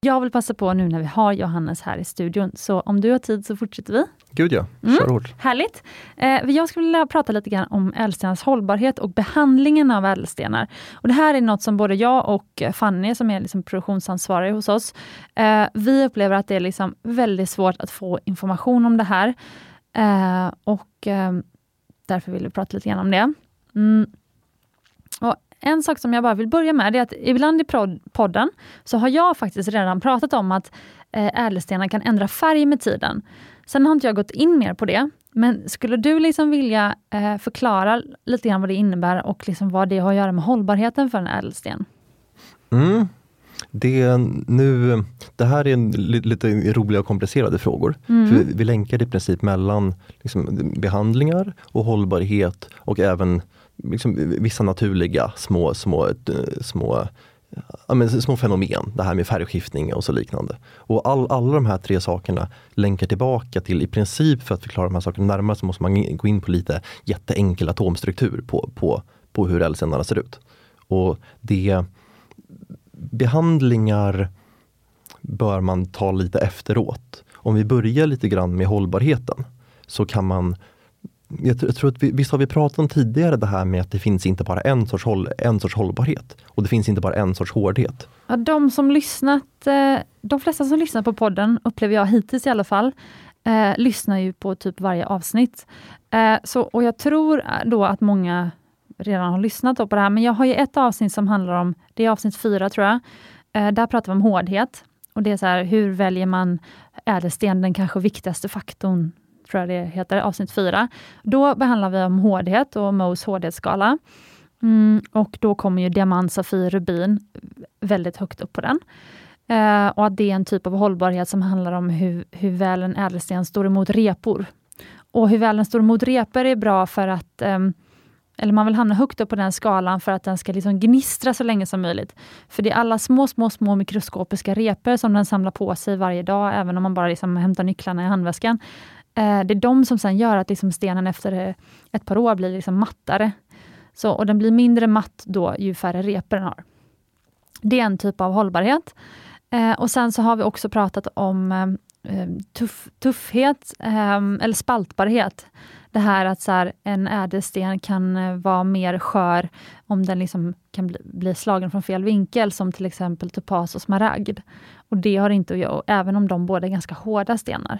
Jag vill passa på nu när vi har Johannes här i studion, så om du har tid så fortsätter vi. Gud ja, kör mm. hårt. Härligt! Eh, jag skulle vilja prata lite grann om ädelstenars hållbarhet och behandlingen av ädelstenar. Och det här är något som både jag och Fanny, som är liksom produktionsansvarig hos oss, eh, vi upplever att det är liksom väldigt svårt att få information om det här. Eh, och eh, därför vill vi prata lite grann om det. Mm. Och en sak som jag bara vill börja med, är att ibland i podden så har jag faktiskt redan pratat om att eh, ädelstenar kan ändra färg med tiden. Sen har inte jag gått in mer på det, men skulle du liksom vilja eh, förklara lite grann vad det innebär och liksom vad det har att göra med hållbarheten för en ädelsten? Mm. Det, nu, det här är en, lite roliga och komplicerade frågor. Mm. För vi, vi länkar i princip mellan liksom, behandlingar och hållbarhet och även liksom, vissa naturliga små, små, eh, små ja, men, små fenomen, det här med färgskiftning och så liknande. Och all, alla de här tre sakerna länkar tillbaka till, i princip för att förklara de här sakerna närmare, så måste man gå in på lite jätteenkel atomstruktur på, på, på hur ädelstenarna ser ut. Och det Behandlingar bör man ta lite efteråt. Om vi börjar lite grann med hållbarheten så kan man jag, jag tror att vi, visst har vi pratat om tidigare det här med att det finns inte bara en sorts, håll, en sorts hållbarhet och det finns inte bara en sorts hårdhet. Ja, de som lyssnat, eh, de flesta som lyssnat på podden, upplever jag hittills i alla fall, eh, lyssnar ju på typ varje avsnitt. Eh, så, och jag tror eh, då att många redan har lyssnat på det här, men jag har ju ett avsnitt som handlar om, det är avsnitt fyra tror jag, eh, där pratar vi om hårdhet. Och det är så här, hur väljer man ädelsten, den kanske viktigaste faktorn tror jag det heter, avsnitt 4. Då behandlar vi om hårdhet och Mohs hårdhetsskala. Mm, och då kommer ju diamant, safir, rubin väldigt högt upp på den. Eh, och att det är en typ av hållbarhet som handlar om hur, hur väl en ädelsten står emot repor. Och hur väl den står emot repor är bra för att eh, eller man vill hamna högt upp på den skalan för att den ska liksom gnistra så länge som möjligt. För det är alla små, små, små mikroskopiska repor som den samlar på sig varje dag, även om man bara liksom hämtar nycklarna i handväskan. Eh, det är de som sen gör att liksom stenen efter ett par år blir liksom mattare. Så, och den blir mindre matt då ju färre repor den har. Det är en typ av hållbarhet. Eh, och sen så har vi också pratat om eh, eh tuff, tuffhet, eh, eller spaltbarhet. Det här att så här, en ädelsten kan eh, vara mer skör om den liksom kan bli, bli, slagen från fel vinkel, som till exempel topas och smaragd. Och det har inte att göra, även om de båda är ganska hårda stenar.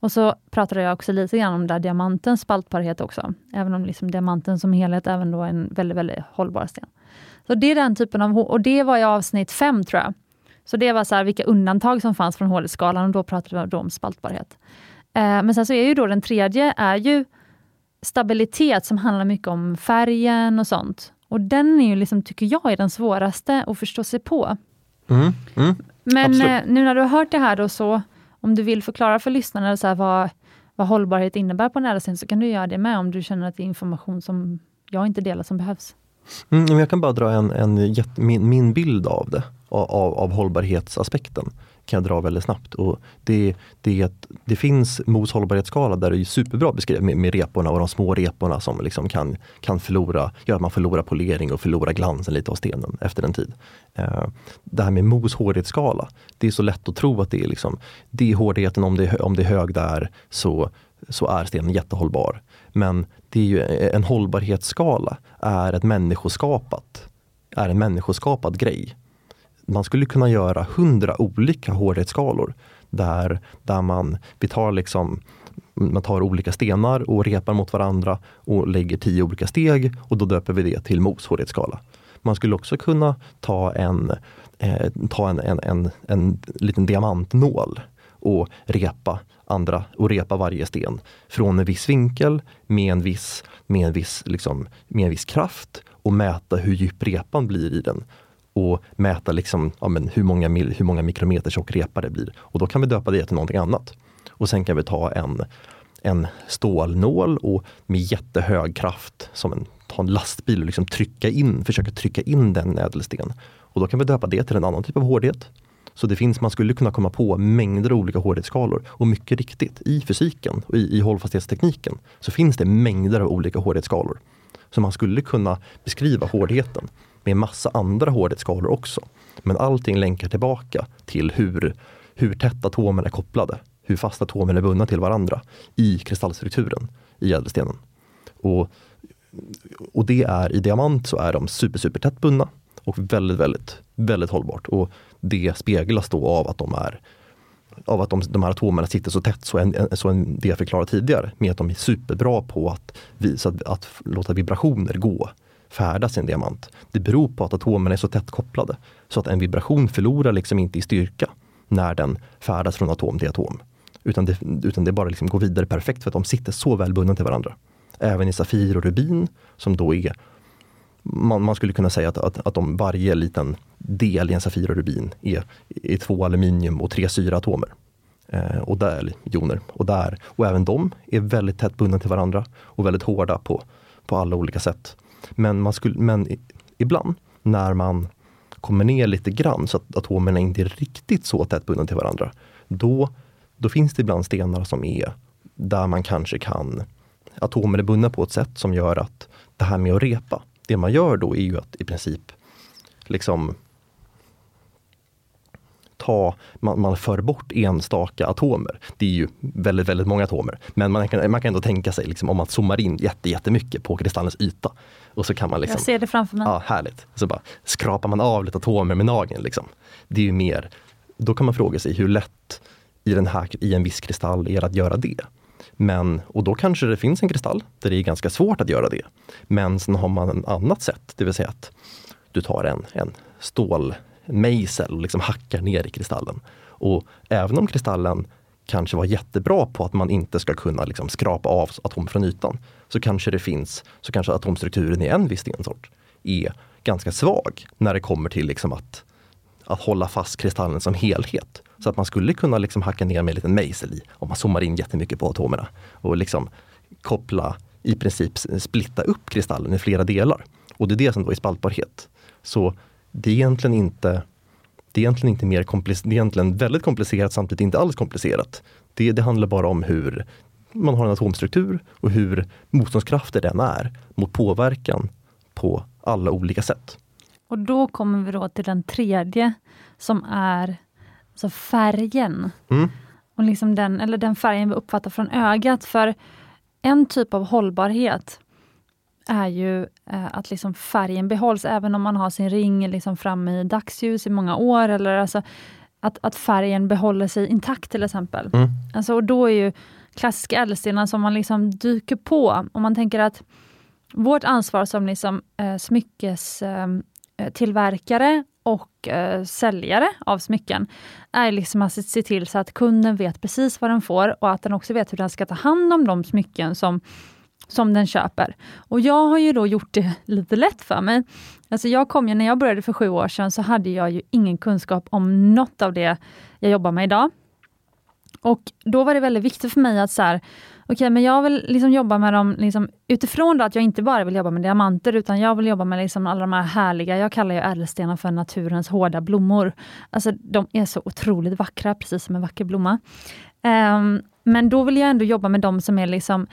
Och så pratade jag också lite grann om där diamantens spaltbarhet också, även om liksom diamanten som helhet även då är en väldigt, väldigt hållbar sten. Så det är den typen av, och det var i avsnitt fem tror jag. Så det var så här, vilka undantag som fanns från hårdhetsskalan och då pratade vi om spaltbarhet. Eh, men sen så är ju då den tredje är ju stabilitet som handlar mycket om färgen och sånt. Och den är ju, liksom, tycker jag, är den svåraste att förstå sig på. Mm, mm, Men eh, nu när du har hört det här då så om du vill förklara för lyssnarna så här, vad, vad hållbarhet innebär på nära ädelsten, så kan du göra det med om du känner att det är information som jag inte delar som behövs. Mm, jag kan bara dra en, en min, min bild av det, av, av hållbarhetsaspekten kan jag dra väldigt snabbt. Och det, det, det finns Mos hållbarhetsskala där det är superbra beskrivet med, med reporna och de små reporna som liksom kan, kan förlora, gör att man förlorar polering och förlorar glansen lite av stenen efter en tid. Eh, det här med Mos hårdhetsskala, det är så lätt att tro att det är, liksom, det är hårdheten, om det är, om det är hög där så, så är stenen jättehållbar. Men det är ju en hållbarhetsskala är ett människoskapat, är en människoskapad grej man skulle kunna göra hundra olika hårdhetsskalor där, där man, vi tar liksom man tar olika stenar och repar mot varandra och lägger tio olika steg och då döper vi det till Mohs hårdhetsskala. Man skulle också kunna ta en, eh, ta en, en, en, en liten diamantnål och repa andra och repa varje sten från en viss vinkel med en viss, med en viss, liksom, med en viss kraft och mäta hur djup repan blir i den och mäta liksom, ja, men hur, många, hur många mikrometer tjock repa det blir. Och då kan vi döpa det till någonting annat. Och sen kan vi ta en, en stålnål och med jättehög kraft, som en, ta en lastbil och liksom trycka in, försöka trycka in den ädelsten. Och då kan vi döpa det till en annan typ av hårdhet. Så det finns, man skulle kunna komma på mängder av olika hårdhetsskalor. Och mycket riktigt, i fysiken och i, i hållfasthetstekniken så finns det mängder av olika hårdhetsskalor. Så man skulle kunna beskriva hårdheten med massa andra hårdhetsskalor också. Men allting länkar tillbaka till hur, hur tätt atomerna är kopplade, hur fast atomerna är bundna till varandra i kristallstrukturen i ädelstenen. Och, och det är i diamant så är de super, super tätt bundna och väldigt, väldigt, väldigt hållbart. Och det speglas då av att de är av att de, de här atomerna sitter så tätt, så en, en, så en det jag förklarade tidigare, med att de är superbra på att, visa, att, att låta vibrationer gå, färdas i en diamant. Det beror på att atomerna är så tätt kopplade, så att en vibration förlorar liksom inte i styrka när den färdas från atom till atom. Utan det, utan det bara liksom går vidare perfekt för att de sitter så väl bundna till varandra. Även i Safir och Rubin, som då är man, man, skulle kunna säga att, att, att de varje liten del i en Safir och Rubin är, är två aluminium och tre syraatomer. Eh, och där, joner. Och, där, och även de är väldigt tätt bundna till varandra och väldigt hårda på, på alla olika sätt. Men, man skulle, men ibland när man kommer ner lite grann så att atomerna inte är riktigt så tätt bundna till varandra. Då, då finns det ibland stenar som är där man kanske kan atomer är bundna på ett sätt som gör att det här med att repa, det man gör då är ju att i princip liksom ta, man, man för bort enstaka atomer. Det är ju väldigt, väldigt många atomer. Men man kan, man kan ändå tänka sig liksom, om man zoomar in jätte, jättemycket på kristallens yta. Och så kan man liksom, Jag ser det framför mig. Ja, härligt. Så bara skrapar man av lite atomer med nageln. Liksom. Det är ju mer, då kan man fråga sig hur lätt i, den här, i en viss kristall är det att göra det. Men, och då kanske det finns en kristall där det är ganska svårt att göra det. Men sen har man ett annat sätt, det vill säga att du tar en, en stålmejsel och liksom hackar ner i kristallen. Och även om kristallen kanske var jättebra på att man inte ska kunna liksom skrapa av atom från ytan, så kanske det finns, så kanske atomstrukturen i en viss stensort är ganska svag när det kommer till liksom att, att hålla fast kristallen som helhet. Så att man skulle kunna liksom hacka ner med en liten mejsel i, om man zoomar in jättemycket på atomerna och liksom koppla, i princip splitta upp kristallen i flera delar. Och det är det som då är spaltbarhet. Så det är egentligen inte det är egentligen inte mer komplicerat, det är egentligen väldigt komplicerat samtidigt inte alls komplicerat. Det, det handlar bara om hur man har en atomstruktur och hur motståndskrafter den är mot påverkan på alla olika sätt. Och då kommer vi då till den tredje som är alltså färgen. Mm. Och liksom den, eller den färgen vi uppfattar från ögat. För en typ av hållbarhet är ju eh, att liksom färgen behålls även om man har sin ring liksom framme i dagsljus i många år. Eller alltså att, att färgen behåller sig intakt till exempel. Mm. Alltså, och då är ju klassiska ädelstenar som man liksom dyker på. Om man tänker att vårt ansvar som liksom, eh, smyckestillverkare eh, eh, och eh, säljare av smycken är liksom att se till så att kunden vet precis vad den får och att den också vet hur den ska ta hand om de smycken som som den köper. Och jag har ju då gjort det lite lätt för mig. Alltså jag kom ju, när jag började för sju år sedan så hade jag ju ingen kunskap om något av det jag jobbar med idag. Och då var det väldigt viktigt för mig att så här, okay, men jag vill liksom jobba med dem liksom, utifrån att jag inte bara vill jobba med diamanter, utan jag vill jobba med liksom alla de här härliga, jag kallar ju ädelstenar för naturens hårda blommor. Alltså de är så otroligt vackra, precis som en vacker blomma. Um, men då vill jag ändå jobba med de som är liksom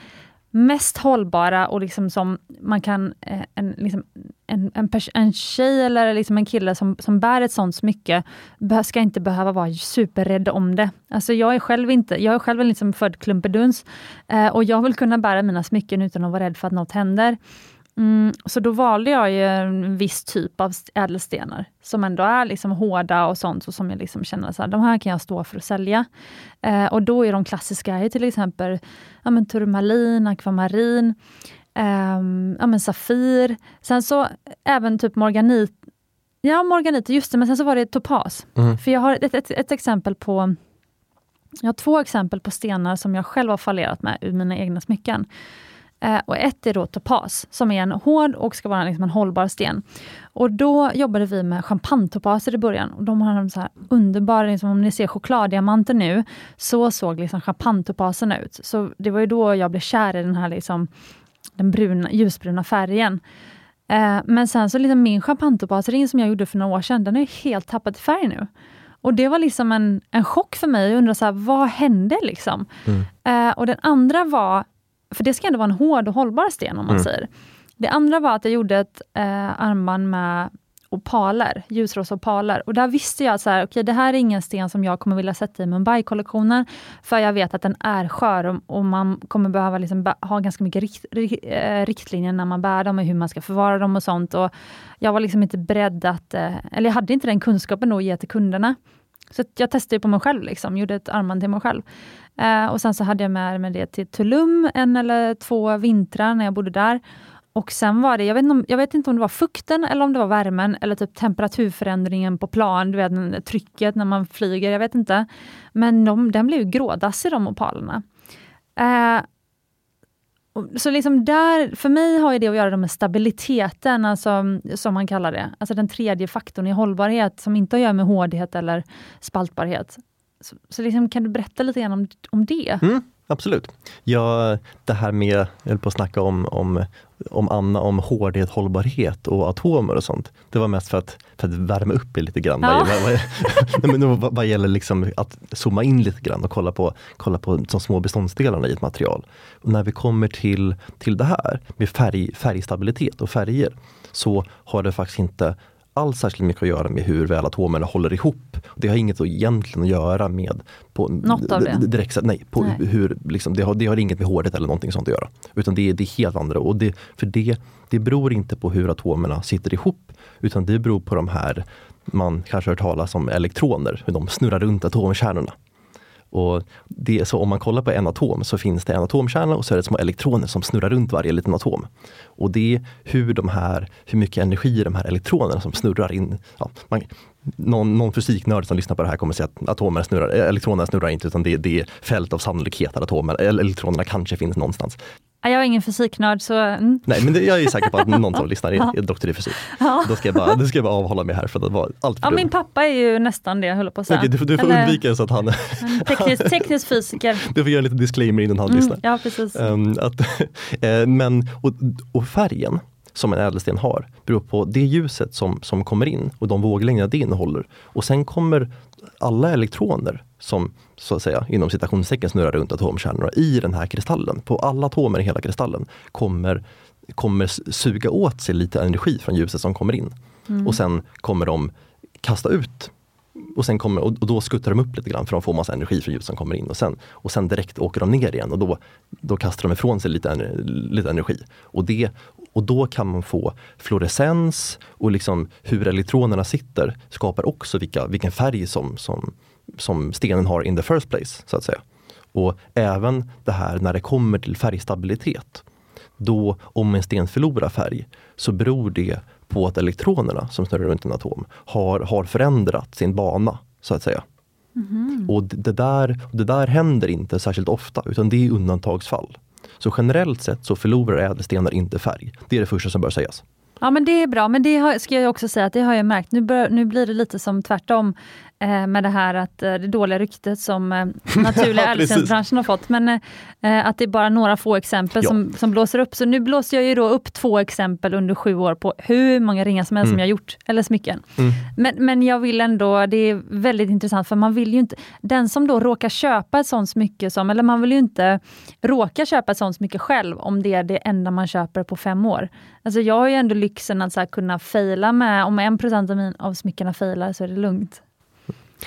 mest hållbara och liksom som man kan, eh, en, liksom, en, en, en tjej eller liksom en kille som, som bär ett sånt smycke ska inte behöva vara superrädd om det. Alltså jag är själv inte, jag är själv liksom född klumpeduns eh, och jag vill kunna bära mina smycken utan att vara rädd för att något händer. Mm, så då valde jag ju en viss typ av ädelstenar som ändå är liksom hårda och sånt och som jag liksom känner att de här kan jag stå för att sälja. Eh, och då är de klassiska är till exempel ja, men turmalin, akvamarin, eh, ja, men safir. Sen så även typ morganit. Ja, morganit, just det, men sen så var det topas. Mm. För jag har ett, ett, ett exempel på jag har två exempel på stenar som jag själv har fallerat med ur mina egna smycken. Eh, och ett är då topas, som är en hård och ska vara liksom en hållbar sten. Och då jobbade vi med champagnetopaser i början. Och de har så här underbara, liksom, om ni ser chokladdiamanter nu, så såg liksom champagnetopaserna ut. Så det var ju då jag blev kär i den här liksom, den bruna, ljusbruna färgen. Eh, men sen så liksom min champagnetopasring som jag gjorde för några år sedan, den är helt tappad i färg nu. Och det var liksom en, en chock för mig. Jag undrade så här, vad hände liksom? Mm. Eh, och den andra var för det ska ändå vara en hård och hållbar sten om man Mm. säger. Det andra var att jag gjorde ett eh, armband med opaler, ljusrosa opaler. Och där visste jag att så här, okay, det här är ingen sten som jag kommer vilja sätta i Mumbai-kollektionen, för jag vet att den är skör och, och man kommer behöva liksom ha ganska mycket rikt, eh, riktlinjer när man bär dem och hur man ska förvara dem och sånt. Och jag var liksom inte beredd att, eh, eller jag hade inte den kunskapen att ge till kunderna. Så jag testade på mig själv, liksom, gjorde ett armband till mig själv. Eh, och sen så hade jag med mig det till Tulum en eller två vintrar när jag bodde där. Och sen var det, jag vet, inte om, jag vet inte om det var fukten eller om det var värmen eller typ temperaturförändringen på plan, du vet trycket när man flyger, jag vet inte. Men de, den blev grådassig de opalerna. Eh, så liksom där, för mig har det att göra med stabiliteten, alltså, som man kallar det. Alltså den tredje faktorn i hållbarhet, som inte har att göra med hårdhet eller spaltbarhet. Så, så liksom, kan du berätta lite grann om, om det? Mm, absolut. Ja, det här med, jag höll på att snacka om, om, om Anna, om hårdhet, hållbarhet och atomer och sånt. Det var mest för att, för att värma upp lite grann ja. vad, vad, vad, vad gäller liksom att zooma in lite grann och kolla på, kolla på de små beståndsdelarna i ett material. Och när vi kommer till, till det här med färg, färgstabilitet och färger så har det faktiskt inte alls särskilt mycket att göra med hur väl atomerna håller ihop. Det har inget egentligen att göra med på, Något av det? Direkt, nej, på nej. Hur, liksom, det, har, det har inget med hårdhet eller någonting sånt att göra. Utan det, det är helt andra. Och det, för det, det beror inte på hur atomerna sitter ihop utan det beror på de här man kanske hört talas om elektroner, hur de snurrar runt atomkärnorna. Och det, så om man kollar på en atom så finns det en atomkärna och så är det små elektroner som snurrar runt varje liten atom. Och det är hur, de här, hur mycket energi de här elektronerna som snurrar in. Ja, man, någon, någon fysiknörd som lyssnar på det här kommer säga att atomer snurrar, elektronerna snurrar inte utan det, det är fält av sannolikhet att atomer, elektronerna kanske finns någonstans. Jag är ingen fysiknörd så... Mm. Nej men det, jag är säker på att någon som lyssnar är, är doktor i fysik. Ja. Då ska jag bara, det ska jag bara avhålla mig här för att vara allt för Ja dum. min pappa är ju nästan det höll på att säga. Okay, du, du, får Eller, undvika så att han... Teknisk, teknisk fysiker. Du får göra lite disclaimer innan han mm, lyssnar. Ja precis. Um, att, eh, men, och, och färgen som en ädelsten har beror på det ljuset som, som kommer in och de våglängder det innehåller. Och sen kommer alla elektroner som så att säga inom citationstecken snurrar runt atomkärnorna i den här kristallen, på alla atomer i hela kristallen, kommer, kommer suga åt sig lite energi från ljuset som kommer in. Mm. Och sen kommer de kasta ut och, sen kommer, och då skuttar de upp lite grann för de får massa energi från ljuset som kommer in och sen, och sen direkt åker de ner igen och då, då kastar de ifrån sig lite, lite energi. Och, det, och då kan man få fluorescens och liksom hur elektronerna sitter skapar också vilka, vilken färg som, som, som stenen har in the first place. så att säga. Och även det här när det kommer till färgstabilitet. Då om en sten förlorar färg så beror det på att elektronerna som snurrar runt en atom har, har förändrat sin bana så att säga. Mm. Och det där, det där händer inte särskilt ofta utan det är undantagsfall. Så generellt sett så förlorar ädelstenar inte färg. Det är det första som bör sägas. Ja men det är bra, men det har, ska jag också säga att det har jag märkt. Nu, bör, nu blir det lite som tvärtom med det här att eh, det dåliga ryktet som eh, naturliga ädelstensbranschen har fått. Men eh, att det är bara några få exempel ja. som, som blåser upp. Så nu blåser jag ju då upp två exempel under sju år på hur många ringar som helst mm. som jag gjort, eller smycken. Mm. Men, men jag vill ändå, det är väldigt intressant för man vill ju inte, den som då råkar köpa ett sånt smycke som, eller man vill ju inte råka köpa ett sånt smycke själv om det är det enda man köper på fem år. Alltså jag har ju ändå lyxen att så kunna fejla med, om en procent av, av smyckena failar så är det lugnt.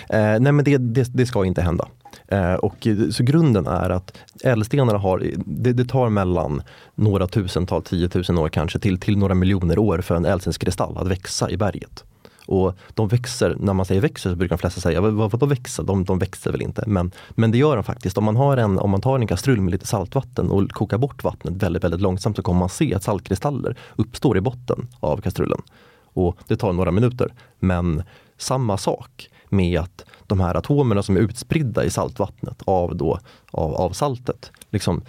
Eh, nej men det, det, det, ska inte hända. Eh, och, så grunden är att ädelstenarna har, det, det, tar mellan några tusental, tiotusen år kanske, till, till några miljoner år för en ädelstenskristall att växa i berget. Och de växer, när man säger växer så brukar de flesta säga, vad, vad, vad växer? De, de växer väl inte? Men, men det gör de faktiskt. Om man, har en, om man tar en kastrull med lite saltvatten och kokar bort vattnet väldigt, väldigt långsamt så kommer man se att saltkristaller uppstår i botten av kastrullen. Och det tar några minuter. Men samma sak med att de här atomerna som är utspridda i saltvattnet av, då, av, av saltet liksom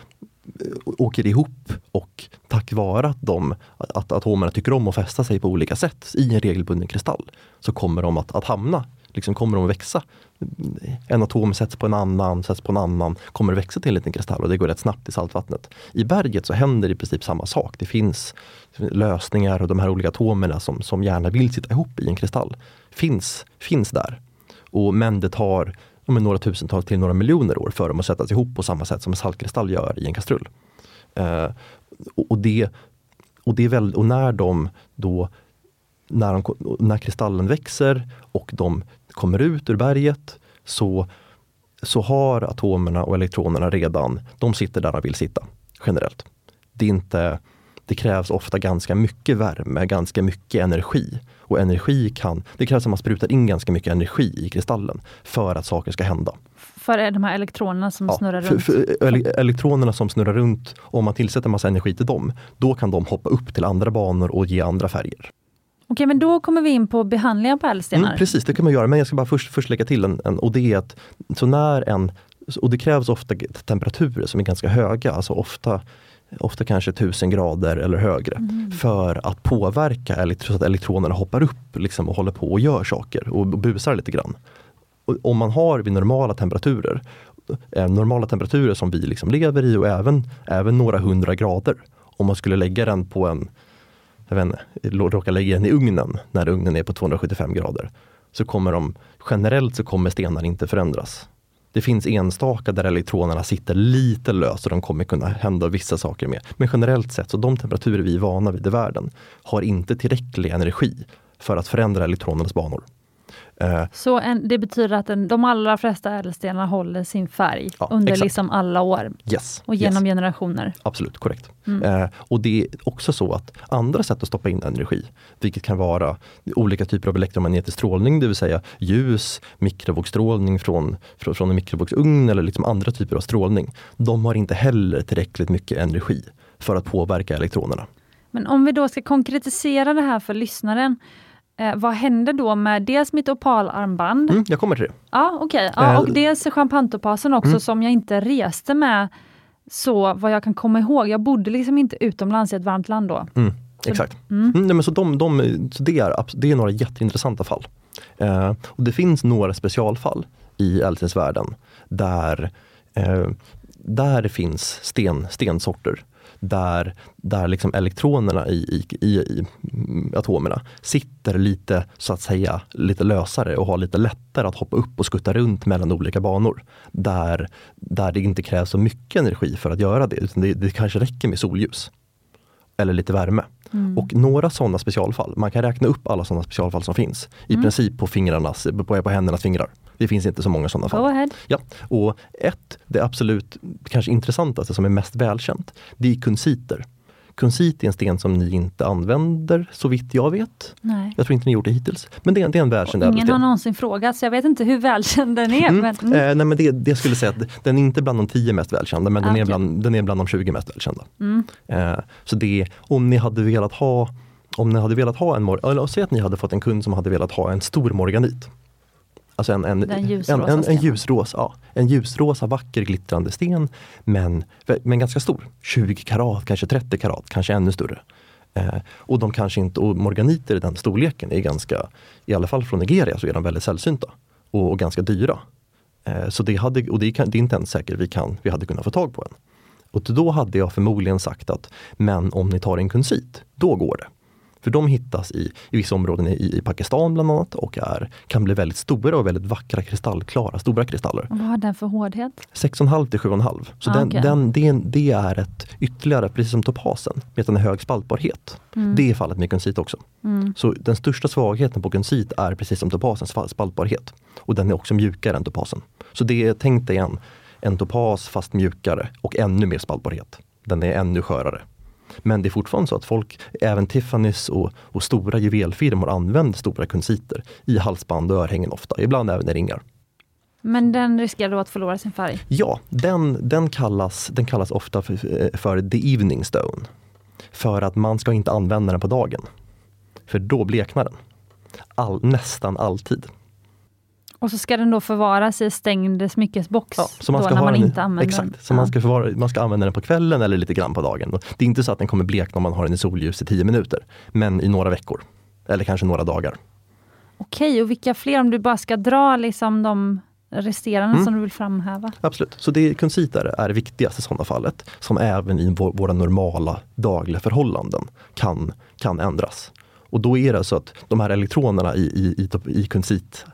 eh, åker ihop och tack vare att, de, att atomerna tycker om att fästa sig på olika sätt i en regelbunden kristall så kommer de att, att hamna, liksom kommer de att växa. En atom sätts på en annan, sätts på en annan, kommer att växa till en liten kristall och det går rätt snabbt i saltvattnet. I berget så händer i princip samma sak. Det finns lösningar och de här olika atomerna som, som gärna vill sitta ihop i en kristall finns, finns där. Och, men det tar om några tusentals till några miljoner år för dem att sättas ihop på samma sätt som en saltkristall gör i en kastrull. Eh, och, det, och, det är väl, och när de då när, de, när kristallen växer och de kommer ut ur berget så, så har atomerna och elektronerna redan, de sitter där de vill sitta generellt. Det, är inte, det krävs ofta ganska mycket värme, ganska mycket energi. Och energi kan, det krävs att man sprutar in ganska mycket energi i kristallen för att saker ska hända. För de här elektronerna som Ja, snurrar för, runt? för ele- elektronerna som snurrar runt, om man tillsätter massa energi till dem, då kan de hoppa upp till andra banor och ge andra färger. Okej, men då kommer vi in på behandlingar på ädelstenar. Mm, precis, det kan man göra. Men jag ska bara först, först lägga till en, en och det är att så när en, och det krävs ofta temperaturer som är ganska höga, alltså ofta ofta kanske 1000 grader eller högre, för att påverka elekt- så att elektronerna hoppar upp liksom, och håller på och gör saker och busar lite grann. Och om man har vid normala temperaturer, eh, normala temperaturer som vi liksom lever i och även, även några hundra grader, om man skulle lägga den på en jag vet inte, råka lägga den i ugnen när ugnen är på 275 grader. Så kommer de, generellt så kommer stenar inte förändras. Det finns enstaka där elektronerna sitter lite löst och de kommer kunna hända vissa saker med. Men generellt sett, så de temperaturer vi är vana vid i världen har inte tillräcklig energi för att förändra elektronernas banor. Eh, Så en, det betyder att den, de allra flesta ädelstenar håller sin färg Ja, under exakt. liksom alla år yes, och yes. genom generationer. Absolut, korrekt. Mm. Eh, och det är också så att andra sätt att stoppa in energi, vilket kan vara olika typer av elektromagnetisk strålning, det vill säga ljus, mikrovågsstrålning från, från, från en mikrovågsugn eller liksom andra typer av strålning. De har inte heller tillräckligt mycket energi för att påverka elektronerna. Men om vi då ska konkretisera det här för lyssnaren. Eh, vad händer då med dels mitt opalarmband, Mm, jag kommer till det. ja, okej, ja, Eh, och dels champagnepassen också mm. som jag inte reste med så vad jag kan komma ihåg. Jag bodde liksom inte utomlands i ett varmt land då. Mm, exakt. Mm. Mm, nej, men så de, de, så det, är, det är några jätteintressanta fall. Eh, och det finns några specialfall i ädelstensvärlden där, eh, där det finns sten, stensorter där, där liksom elektronerna i, i, i, i atomerna sitter lite så att säga lite lösare och har lite lättare att hoppa upp och skutta runt mellan olika banor. Där, där det inte krävs så mycket energi för att göra det, utan det, det kanske räcker med solljus. Eller lite värme. Mm. Och några sådana specialfall, man kan räkna upp alla sådana specialfall som finns. I Mm. princip på fingrarnas, på, på händernas fingrar. Det finns inte så många sådana fall. Go ahead. Ja, och ett, det absolut kanske intressantaste som är mest välkänt, det är kunsiter. Kunsit är en sten som ni inte använder så vitt jag vet. Nej. Jag tror inte ni gjort det hittills. Men det är, det är en välkänd Ingen har ädelsten. någonsin frågat, så jag vet inte hur välkänd den är. Mm. Men, mm. Eh, nej men det, det skulle säga att den är inte bland de tio mest välkända men Ah, den, är okej. bland, den är bland de 20 mest välkända. Mm. Eh, så det, om ni hade velat ha om ni hade velat ha en, eller säg att ni hade fått en kund som hade velat ha en stor morganit. Alltså en, en, en, ljusrosa en, en, stenen. ljusrosa, ja, en ljusrosa vacker glittrande sten men, men ganska stor. 20 karat, kanske 30 karat, kanske ännu större. Eh, och de kanske inte, och morganiter i den storleken är ganska, i alla fall från Nigeria så är de väldigt sällsynta och, och ganska dyra. Eh, så det, hade, och det, kan, det är inte ens säkert vi, kan, vi hade kunnat få tag på en. Och då hade jag förmodligen sagt att, men om ni tar en kunsit, då går det. För de hittas i, i vissa områden i, i Pakistan bland annat och är, kan bli väldigt stora och väldigt vackra kristallklara, stora kristaller. Och vad har den för hårdhet? 6,5 till 7,5. Så Ah, den, okej. den, det, det är ett ytterligare, precis som topasen, med är hög spaltbarhet. Mm. Det är fallet med kunsit också. Mm. Så den största svagheten på kunsit är precis som topasens fa- spaltbarhet. Och den är också mjukare än topasen. Så det är, tänk dig en, en topas fast mjukare och ännu mer spaltbarhet. Den är ännu skörare. Men det är fortfarande så att folk, även Tiffany's och, och stora juvelfirmor använder stora kunsiter i halsband och örhängen ofta, ibland även i ringar. Men den riskerar då att förlora sin färg? Ja, den, den, kallas, den kallas ofta för, eh, för the evening stone. För att man ska inte använda den på dagen. För då bleknar den. All, nästan alltid. Och så ska den då förvaras i stängd smyckesbox så man då ska när ha man inte använder exakt, den? Så man, ska förvara, man ska använda den på kvällen eller lite grann på dagen. Det är inte så att den kommer blekna om man har den i solljus i tio minuter. Men i några veckor. Eller kanske några dagar. Okej, och vilka fler om du bara ska dra liksom de resterande Mm. som du vill framhäva? Absolut. Så det kunsiter är det viktigaste i sådana fallet. Som även i vår, våra normala dagliga förhållanden kan, kan ändras. Och då är det så att de här elektronerna i, i, i, i kunsit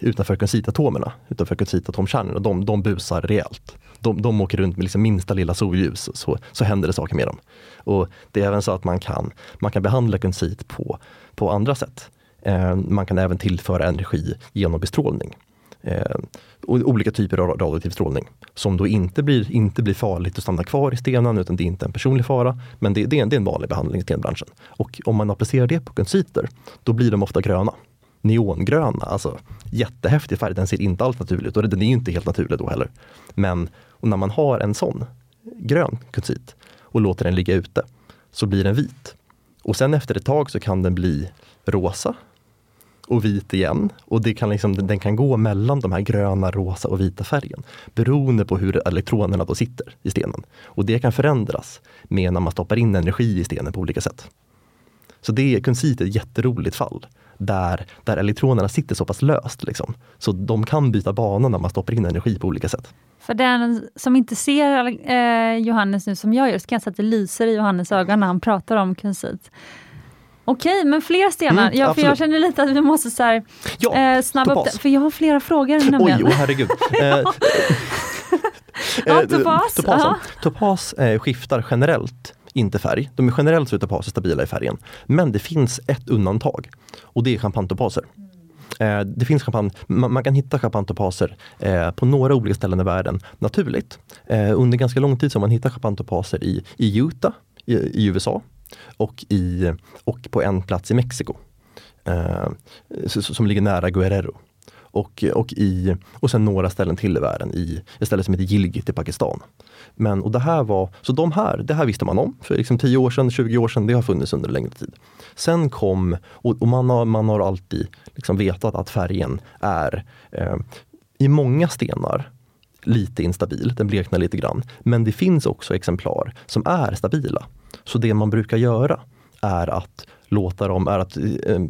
utanför kunsitatomerna, utanför kunsitatomkärnorna, de, de busar rejält. de, de åker runt med liksom minsta lilla solljus så, så händer det saker med dem. Och Det är även så att man kan, man kan behandla kunsit på, på andra sätt. Eh, man kan även tillföra energi genom bestrålning. Eh, olika typer av radioaktiv strålning som då inte blir, inte blir farligt att stanna kvar i stenen utan det är inte en personlig fara. Men det, det, är, en, det är en vanlig behandling i stenbranschen. Och om man applicerar det på kunsiter, då blir de ofta gröna. Neongröna, alltså jättehäftig färg. Den ser inte alls naturlig ut och den är ju inte helt naturlig då heller. Men när man har en sån grön kunsit och låter den ligga ute så blir den vit. Och sen efter ett tag så kan den bli rosa och vit igen. Och det kan liksom, den kan gå mellan de här gröna, rosa och vita färgen beroende på hur elektronerna då sitter i stenen. Och det kan förändras med när man stoppar in energi i stenen på olika sätt. Så det är kunsit ett jätteroligt fall där, där elektronerna sitter så pass löst. Liksom. Så de kan byta bana när man stoppar in energi på olika sätt. För den som inte ser eh, Johannes nu som jag gör, så kan jag säga att det lyser i Johannes ögon när han pratar om kunsit. Okej, men fler stenar. Mm, ja, för jag känner lite att vi måste så här, ja, eh, snabba upp det. För jag har flera frågor nämligen. Oj, oh, herregud. Eh, ja, topas. Topasen. Topas eh, skiftar generellt inte färg. De är generellt så är stabila i färgen. Men det finns ett undantag och det är champagnetopaser. Eh, det finns champagne, man, man kan hitta champagnetopaser eh, på några olika ställen i världen naturligt. Eh, under ganska lång tid så har man hittat champagnetopaser i, i Utah i, i USA och, i, och på en plats i Mexiko. Eh, som ligger nära Guerrero. Och, och, i, och sen några ställen till i världen, i ett ställe som heter Gilgit i Pakistan. Men, och det här var, så de här, det här visste man om för liksom 10 år sedan, 20 år sedan, det har funnits under en längre tid. Sen kom, och, och man, har, man har alltid liksom vetat att färgen är eh, i många stenar lite instabil, den bleknar lite grann. Men det finns också exemplar som är stabila. Så det man brukar göra är att låta dem, är att eh,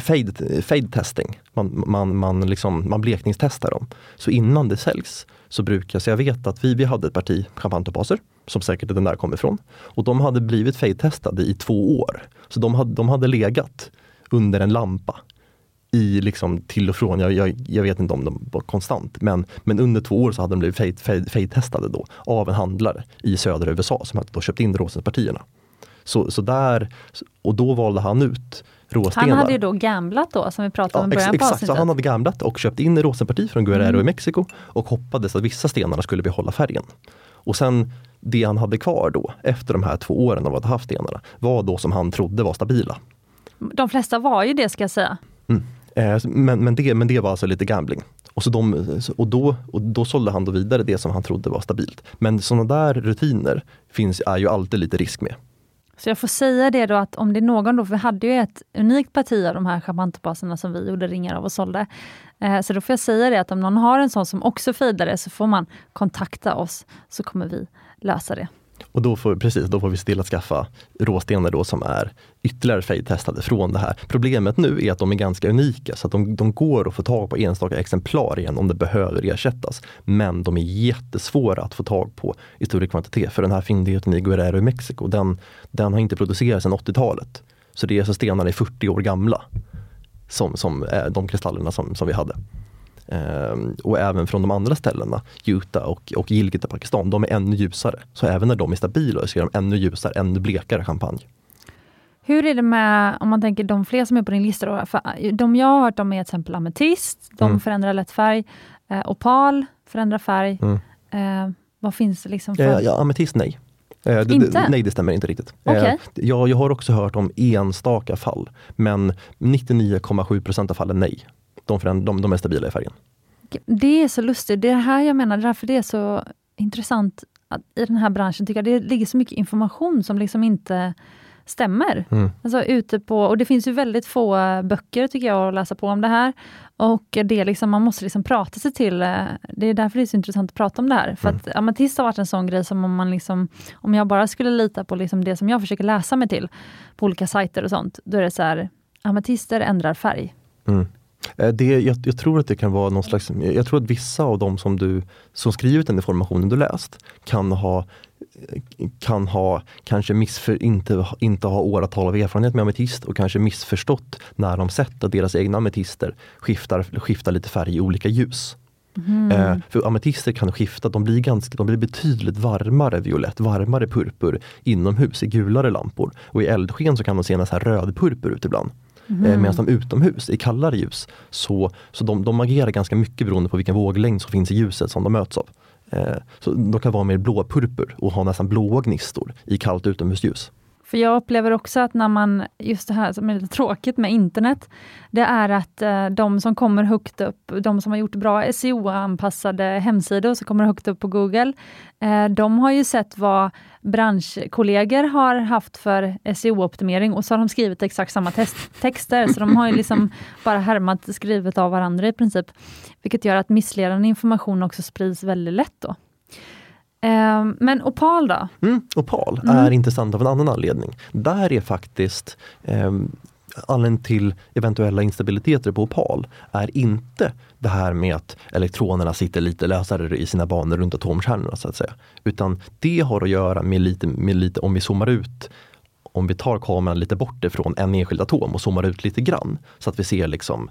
fade, fade testing. Man, man, man, liksom, man blekningstestar dem. Så innan det säljs så brukar, så jag vet att vi, vi hade ett parti champagnetopaser som säkert den där kommer ifrån. Och de hade blivit fade-testade i två år. Så de hade, de hade legat under en lampa i liksom till och från, jag, jag, jag, vet inte om de var konstant, men, men under två år så hade de blivit fade-testade då av en handlare i södra USA som hade då köpt in rosenpartierna. Så, så där, och då valde han ut råstenar. Han hade ju då gamblat då, som vi pratade om i början ex, Exakt, så han hade gamblat och köpt in rosenparti från Guerrero mm. i Mexiko och hoppades att vissa stenarna skulle behålla färgen. Och sen det han hade kvar då, efter de här två åren av att ha haft stenarna, var då som han trodde var stabila. De flesta var ju det ska jag säga. Mm. Eh, men, men, det, men det var alltså lite gambling. Och, så de, och, då, och då sålde han då vidare det som han trodde var stabilt. Men sådana där rutiner finns, är ju alltid lite risk med. Så jag får säga det då att om det är någon då, för vi hade ju ett unikt parti av de här charmantbaserna som vi gjorde ringar av och sålde. Eh, så då får jag säga det att om någon har en sån som också fejdar så får man kontakta oss så kommer vi lösa det. Och då får, precis, då får vi se till att skaffa råstenar då som är ytterligare fade-testade från det här. Problemet nu är att de är ganska unika så att de, de går att få tag på enstaka exemplar igen om det behöver ersättas. Men de är jättesvåra att få tag på i större kvantitet för den här fyndigheten i Guerrero i Mexiko den, den har inte producerats sedan 80-talet. Så det är så stenar är 40 år gamla som, som är de kristallerna som, som vi hade. Um, och även från de andra ställena, Utah och, och Gilgit Pakistan, de är ännu ljusare. Så även när de är stabila så är de ännu ljusare, ännu blekare champagne. Hur är det med, om man tänker de fler som är på din lista, då, för de jag har hört om är till exempel ametist, de mm. förändrar lätt färg, eh, opal förändrar färg. Mm. Eh, vad finns det liksom för? Ja, ja, ametist nej. Eh, det, inte? nej, det stämmer inte riktigt. Okay. Eh, jag, jag har också hört om enstaka fall, men 99,7 procent av fallen nej de, de, de är stabila i färgen. Det är så lustigt. Det är här jag menar, därför det är så intressant att i den här branschen tycker jag det ligger så mycket information som liksom inte stämmer. Mm. Alltså ute på, och det finns ju väldigt få böcker tycker jag att läsa på om det här. Och det är liksom, man måste liksom prata sig till, eh, det är därför det är så intressant att prata om det här. För mm. att ametist har varit en sån grej som om man liksom, om jag bara skulle lita på liksom det som jag försöker läsa mig till på olika sajter och sånt, då är det så här, ametister ändrar färg. Mm. Eh, det, jag, jag, tror att det kan vara någon slags, jag tror att vissa av de som du som skrivit den informationen du läst kan ha kan ha kanske missför, inte, inte ha åratal av erfarenhet med ametist och kanske missförstått när de sett att deras egna ametister skiftar, skiftar lite färg i olika ljus. Eh, för ametister kan skifta, de blir, ganska, de blir betydligt varmare violett, varmare purpur inomhus i gulare lampor. Och i eldsken så kan de se en rödpurpur ut ibland. Mm. Eh, Medan de utomhus i kallare ljus, så, så de, de agerar ganska mycket beroende på vilken våglängd som finns i ljuset som de möts av. Eh, så de kan vara mer blåpurpur och ha nästan blåa gnistor i kallt utomhusljus. För jag upplever också att när man, just det här som är lite tråkigt med internet, det är att eh, de som kommer högt upp, de som har gjort bra SEO-anpassade hemsidor som kommer högt upp på Google, eh, de har ju sett vad branschkollegor har haft för SEO-optimering och så har de skrivit exakt samma texter, så de har ju liksom bara härmat skrivet av varandra i princip. Vilket gör att missledande information också sprids väldigt lätt då. Um, men opal då? Mm, opal mm. är intressant av en annan anledning. Där är faktiskt um, anledningen till eventuella instabiliteter på opal är inte det här med att elektronerna sitter lite lösare i sina banor runt atomkärnorna så att säga. Utan det har att göra med lite, med lite om vi zoomar ut om vi tar kameran lite bort ifrån en enskild atom och zoomar ut lite grann så att vi ser liksom,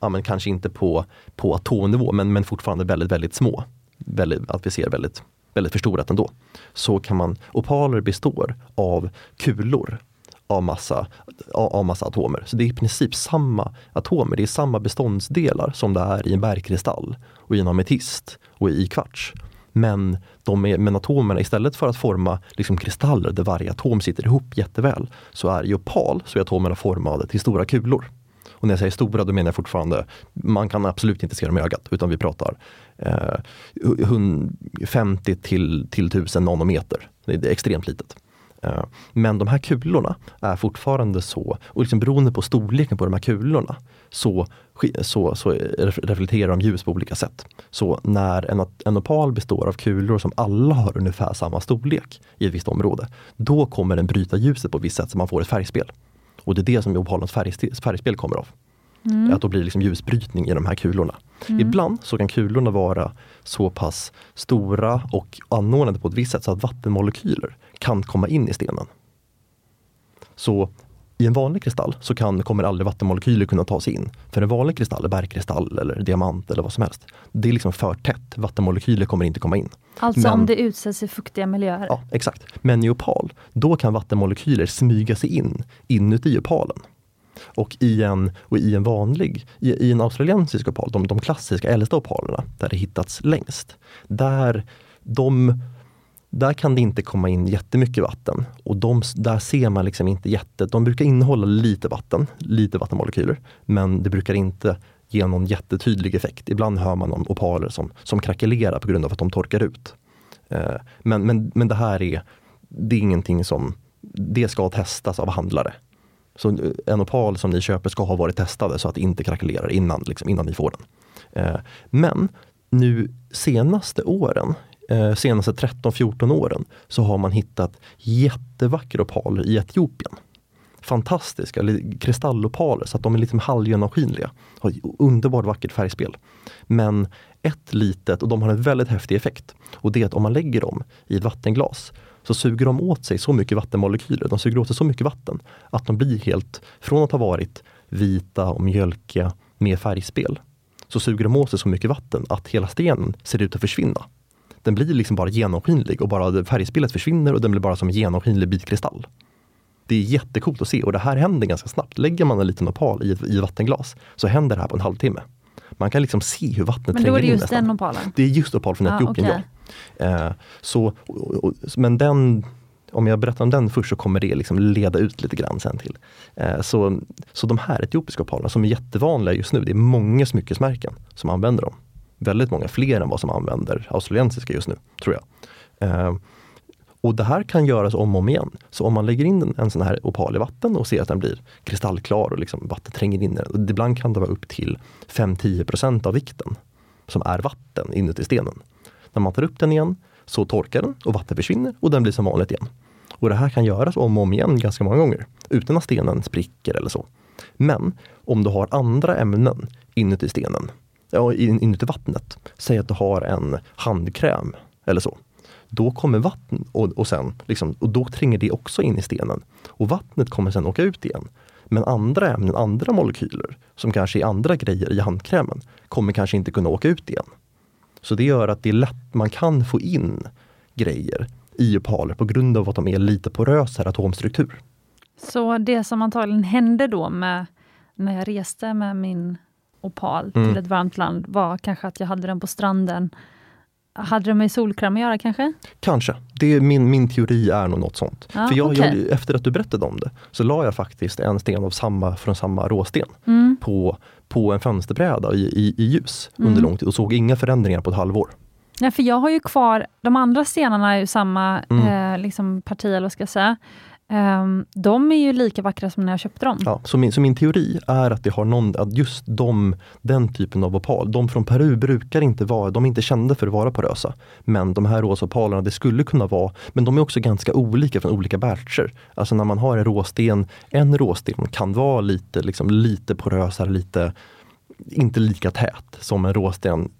ja men kanske inte på, på atomnivå men, men fortfarande väldigt, väldigt små. Väldigt, att vi ser väldigt väldigt förstorat ändå, så kan man, opaler består av kulor av massa, av massa atomer. Så det är i princip samma atomer, det är samma beståndsdelar som det är i en bergkristall och i en ametist och i kvarts. Men, de är, men atomerna, istället för att forma liksom kristaller där varje atom sitter ihop jätteväl, så är i opal så är atomerna formade till stora kulor. Och när jag säger stora, då menar jag fortfarande, man kan absolut inte se dem i ögat, utan vi pratar eh, 50 till, till 1000 nanometer. Det är extremt litet. Eh, men de här kulorna är fortfarande så, och liksom beroende på storleken på de här kulorna, så, så, så reflekterar de ljus på olika sätt. Så när en, en opal består av kulor som alla har ungefär samma storlek i ett visst område, då kommer den bryta ljuset på ett visst sätt så man får ett färgspel. Och det är det som opalens färgspel kommer av. Mm. Att då blir liksom ljusbrytning i de här kulorna. Mm. Ibland så kan kulorna vara så pass stora och anordnade på ett visst sätt så att vattenmolekyler kan komma in i stenen. Så i en vanlig kristall så kan, kommer aldrig vattenmolekyler kunna ta sig in. För en vanlig kristall, bergkristall eller diamant eller vad som helst, det är liksom för tätt. Vattenmolekyler kommer inte komma in. Alltså Men, om det utsätts i fuktiga miljöer? Ja, exakt. Men i opal, då kan vattenmolekyler smyga sig in inuti opalen. Och i en, och i en vanlig, i, i en australiensisk opal, de, de klassiska äldsta opalerna, där det hittats längst, där de där kan det inte komma in jättemycket vatten. Och de, där ser man liksom inte jätte... De brukar innehålla lite vatten, lite vattenmolekyler. Men det brukar inte ge någon jättetydlig effekt. Ibland hör man om opaler som, som krackelerar på grund av att de torkar ut. Eh, men, men, men det här är, det är ingenting som... Det ska testas av handlare. Så eh, en opal som ni köper ska ha varit testade så att det inte krackelerar innan, liksom, innan ni får den. Eh, men nu senaste åren, eh, senaste 13-14 åren, så har man hittat jättevackra opaler i Etiopien. Fantastiska kristallopaler så att de är liksom halvgenomskinliga. Har underbart vackert färgspel. Men ett litet, och de har en väldigt häftig effekt. Och det är att om man lägger dem i ett vattenglas så suger de åt sig så mycket vattenmolekyler, de suger åt sig så mycket vatten att de blir helt, från att ha varit vita och mjölkiga med färgspel, så suger de åt sig så mycket vatten att hela stenen ser ut att försvinna. Den blir liksom bara genomskinlig och bara färgspelet försvinner och den blir bara som en genomskinlig bit kristall. Det är jättekult att se och det här händer ganska snabbt. Lägger man en liten opal i i vattenglas så händer det här på en halvtimme. Man kan liksom se hur vattnet Men då är det just den opalen? Det är just opal från Etiopien, ah, okay. ja. Eh, så, och, och, men den om jag berättar om den först så kommer det liksom leda ut lite grann sen till. Eh, så, så de här etiopiska opalerna som är jättevanliga just nu, det är många smyckesmärken som använder dem. Väldigt många fler än vad som använder australiensiska just nu, tror jag. Eh, och det här kan göras om och om igen. Så om man lägger in en sån här opal i vatten och ser att den blir kristallklar och liksom vatten tränger in i den. Ibland kan det vara upp till 5-10 av vikten som är vatten inuti stenen. När man tar upp den igen så torkar den och vatten försvinner och den blir som vanligt igen. Och det här kan göras om och om igen ganska många gånger utan att stenen spricker eller så. Men om du har andra ämnen inuti stenen, ja, inuti vattnet, säg att du har en handkräm eller så då kommer vatten och, och, sen, liksom, och då tränger det också in i stenen. Och vattnet kommer sen åka ut igen. Men andra ämnen, andra molekyler, som kanske är andra grejer i handkrämen, kommer kanske inte kunna åka ut igen. Så det gör att det är lätt, man kan få in grejer i opaler på grund av att de är lite porösare atomstruktur. Så det som antagligen hände då med när jag reste med min opal mm. till ett varmt land var kanske att jag hade den på stranden. Hade det med solkräm att göra kanske? Kanske. Det är min, min teori är nog något sånt. Ja, För jag, okay. jag, efter att du berättade om det så la jag faktiskt en sten av samma, från samma råsten mm. på, på en fönsterbräda i, i, i ljus mm. under lång tid och såg inga förändringar på ett halvår. Ja, för jag har ju kvar, de andra stenarna är ju samma mm. eh, liksom parti, eller vad ska jag säga. Um, de är ju lika vackra som när jag köpte dem. Ja, så, min, så min teori är att det har någon, att just de, den typen av opal, de från Peru brukar inte vara, de är inte kända för att vara porösa. Men de här rosa opalerna, det skulle kunna vara, men de är också ganska olika från olika batcher. Alltså när man har en råsten, en råsten kan vara lite, liksom, lite porösare, lite, inte lika tät som en råsten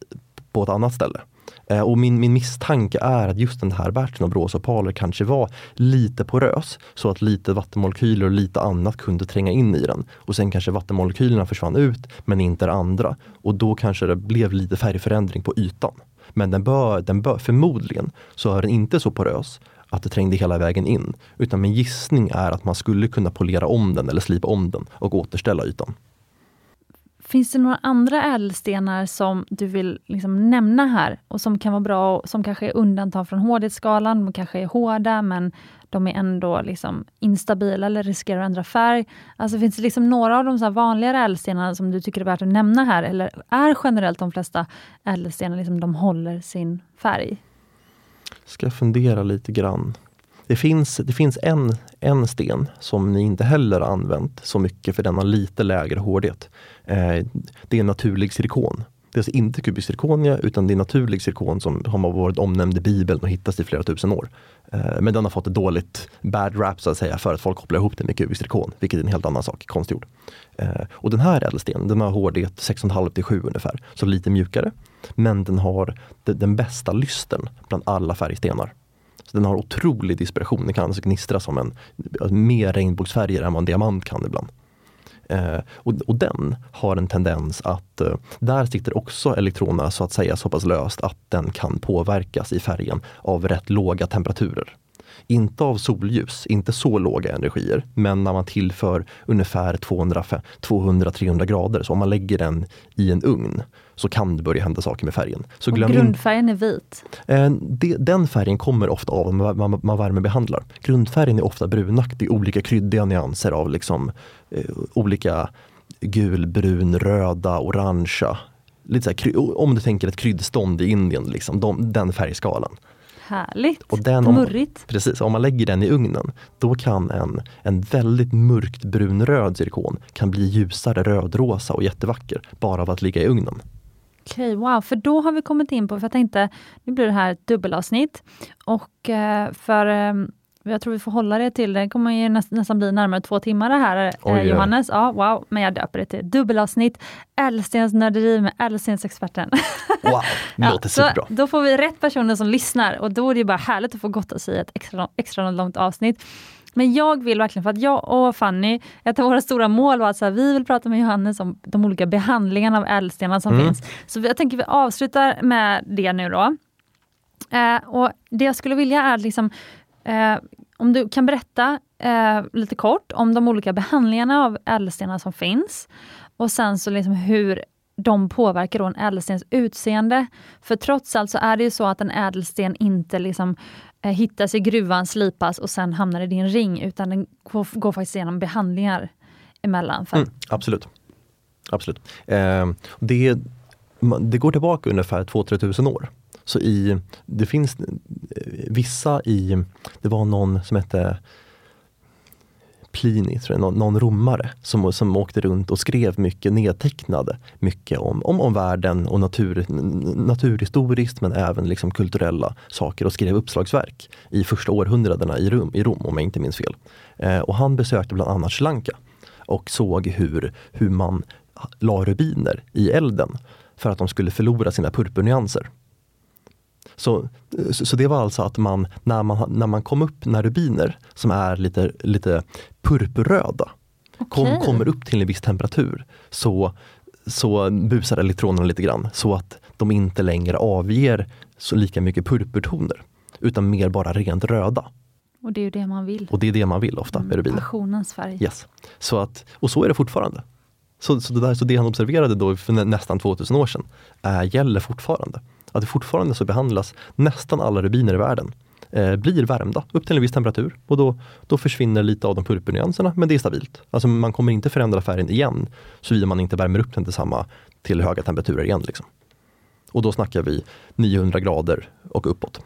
på ett annat ställe. Eh, och min, min misstanke är att just den här batchen av rosa kanske var lite porös så att lite vattenmolekyler och lite annat kunde tränga in i den. Och sen kanske vattenmolekylerna försvann ut men inte det andra. Och då kanske det blev lite färgförändring på ytan. Men den bör, den bör, förmodligen så är den inte så porös att det trängde hela vägen in. Utan min gissning är att man skulle kunna polera om den eller slipa om den och återställa ytan. Finns det några andra ädelstenar som du vill liksom nämna här och som kan vara bra och som kanske är undantag från hårdhetsskalan? De kanske är hårda men de är ändå liksom instabila eller riskerar att ändra färg. Alltså Finns det liksom några av de så vanligare ädelstenarna som du tycker är värt att nämna här? Eller är generellt de flesta ädelstenar liksom de håller sin färg? Ska fundera lite grann. Det finns, det finns en, en sten som ni inte heller har använt så mycket för den har lite lägre hårdhet. Eh, det är naturlig silikon. Det är alltså inte kubisk zirkonia utan det är naturlig zirkon som har varit omnämnd i Bibeln och hittats i flera tusen år. Eh, men den har fått ett dåligt bad rap så att säga för att folk kopplar ihop den med kubisk zirkon, vilket är en helt annan sak, konstgjord. Eh, och den här ädelstenen, den har hårdhet 6,5 till 7 ungefär, så lite mjukare. Men den har den bästa lysten bland alla färgstenar. Så den har otrolig dispersion, den kan alltså gnistra som en, alltså, mer regnbågsfärger än vad en diamant kan ibland. Eh, och, och, den har en tendens att, eh, där sitter också elektronerna så att säga så pass löst att den kan påverkas i färgen av rätt låga temperaturer. Inte av solljus, inte så låga energier, men när man tillför ungefär 200-300 grader, så om man lägger den i en ugn så kan det börja hända saker med färgen. Så och grundfärgen är vit? Eh, den färgen kommer ofta av att man värmebehandlar. Grundfärgen är ofta brunaktig, olika kryddiga nyanser av liksom, eh, olika gul, brun, röda, orangea. Lite så här, om du tänker ett kryddstånd i Indien, liksom, de, den färgskalan. Härligt! Och den, om, Murrigt. Precis, om man lägger den i ugnen då kan en, en väldigt mörkt brunröd zirkon kan bli ljusare rödrosa och jättevacker bara av att ligga i ugnen. Okej, wow, för då har vi kommit in på, för jag tänkte, nu blir det här ett dubbelavsnitt och eh, för ehm, jag tror vi får hålla det till, det kommer ju näst, nästan bli närmare två timmar det här eh, Johannes. Ja, wow, men jag döper det till dubbelavsnitt Ädelstensnörderi med Ädelstensexperten. Wow, det låter ja, superbra. Då får vi rätt personer som lyssnar och då är det bara härligt att få gotta sig i ett extra, extra långt avsnitt. Men jag vill verkligen, för att jag och Fanny, ett av våra stora mål var att så här, vi vill prata med Johannes om de olika behandlingarna av ädelstenar som mm. finns. Så jag tänker vi avslutar med det nu då. Eh, och Det jag skulle vilja är liksom, eh, om du kan berätta eh, lite kort om de olika behandlingarna av ädelstenar som finns. Och sen så liksom hur de påverkar då en ädelstens utseende. För trots allt så är det ju så att en ädelsten inte liksom eh, hittas i gruvan, slipas och sen hamnar i din ring, utan den går, går faktiskt igenom behandlingar emellan. För... Mm, absolut. absolut. Eh, det, det går tillbaka ungefär 2-3 tusen år. Så i, det finns eh, vissa i, det var någon som hette Plini, tror jag, någon, någon romare som, som åkte runt och skrev mycket, nedtecknade mycket om, om, om världen och natur, naturhistoriskt men även liksom kulturella saker och skrev uppslagsverk i första århundradena i Rom, i Rom om jag inte minns fel. Eh, och han besökte bland annat Sri Lanka och såg hur, hur man la rubiner i elden för att de skulle förlora sina purpurnyanser. Så, så det var alltså att man när, man, när man kom upp när rubiner som är lite, lite purpurröda Kom, Okej. kommer upp till en viss temperatur så, så busar elektronerna lite grann så att de inte längre avger så lika mycket purpurtoner utan mer bara rent röda. Och det är ju det man vill. Och det är det man vill ofta med rubiner. Passionens färg. Yes. Så att, och så är det fortfarande. Så, så, det där, så det han observerade då för nä, nästan 2000 år sedan äh, gäller fortfarande. Att det fortfarande så behandlas nästan alla rubiner i världen eh, blir värmda upp till en viss temperatur och då, då försvinner lite av de purpurnyanserna men det är stabilt. Alltså man kommer inte förändra färgen igen såvida man inte värmer upp den till samma till höga temperaturer igen. Liksom. Och då snackar vi 900 grader och uppåt.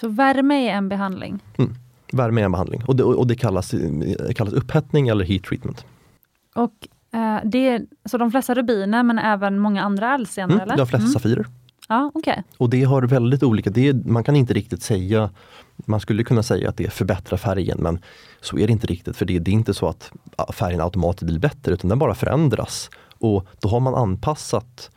Så värme är en behandling. Mm. Värme är en behandling och det, och det kallas, eh, kallas upphettning eller heat treatment. Och eh, det är, så de flesta rubiner men även många andra ädelstenar? Mm, de flesta Mm. safirer. Ja, okay. Och det har väldigt olika, det är, man kan inte riktigt säga, man skulle kunna säga att det förbättrar färgen men så är det inte riktigt för det, det är inte så att färgen automatiskt blir bättre utan den bara förändras. Och då har man anpassat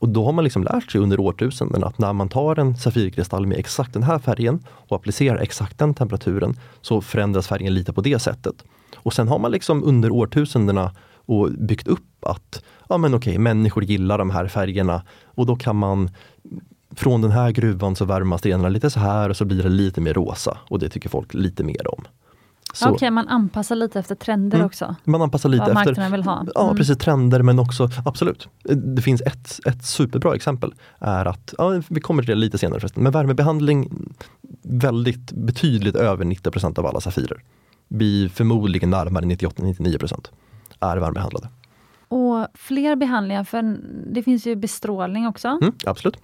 och då har man liksom lärt sig under årtusenden att när man tar en Safirkristall med exakt den här färgen och applicerar exakt den temperaturen så förändras färgen lite på det sättet. Och sen har man liksom under årtusendena och byggt upp att ja men okej, människor gillar de här färgerna och då kan man från den här gruvan så värmas stenarna lite så här och så blir det lite mer rosa och det tycker folk lite mer om. Så Okej, man anpassar lite efter trender Mm. också. Man anpassar lite Vad efter marknaden vill ha. Ja, Mm. precis. Trender men också absolut. Det finns ett, ett superbra exempel. är att, ja, Vi kommer till det lite senare förresten, men värmebehandling väldigt betydligt över 90% av alla Safirer. Vi förmodligen närmare 98-99% är värmebehandlade. Och fler behandlingar, för det finns ju bestrålning också. Mm, absolut.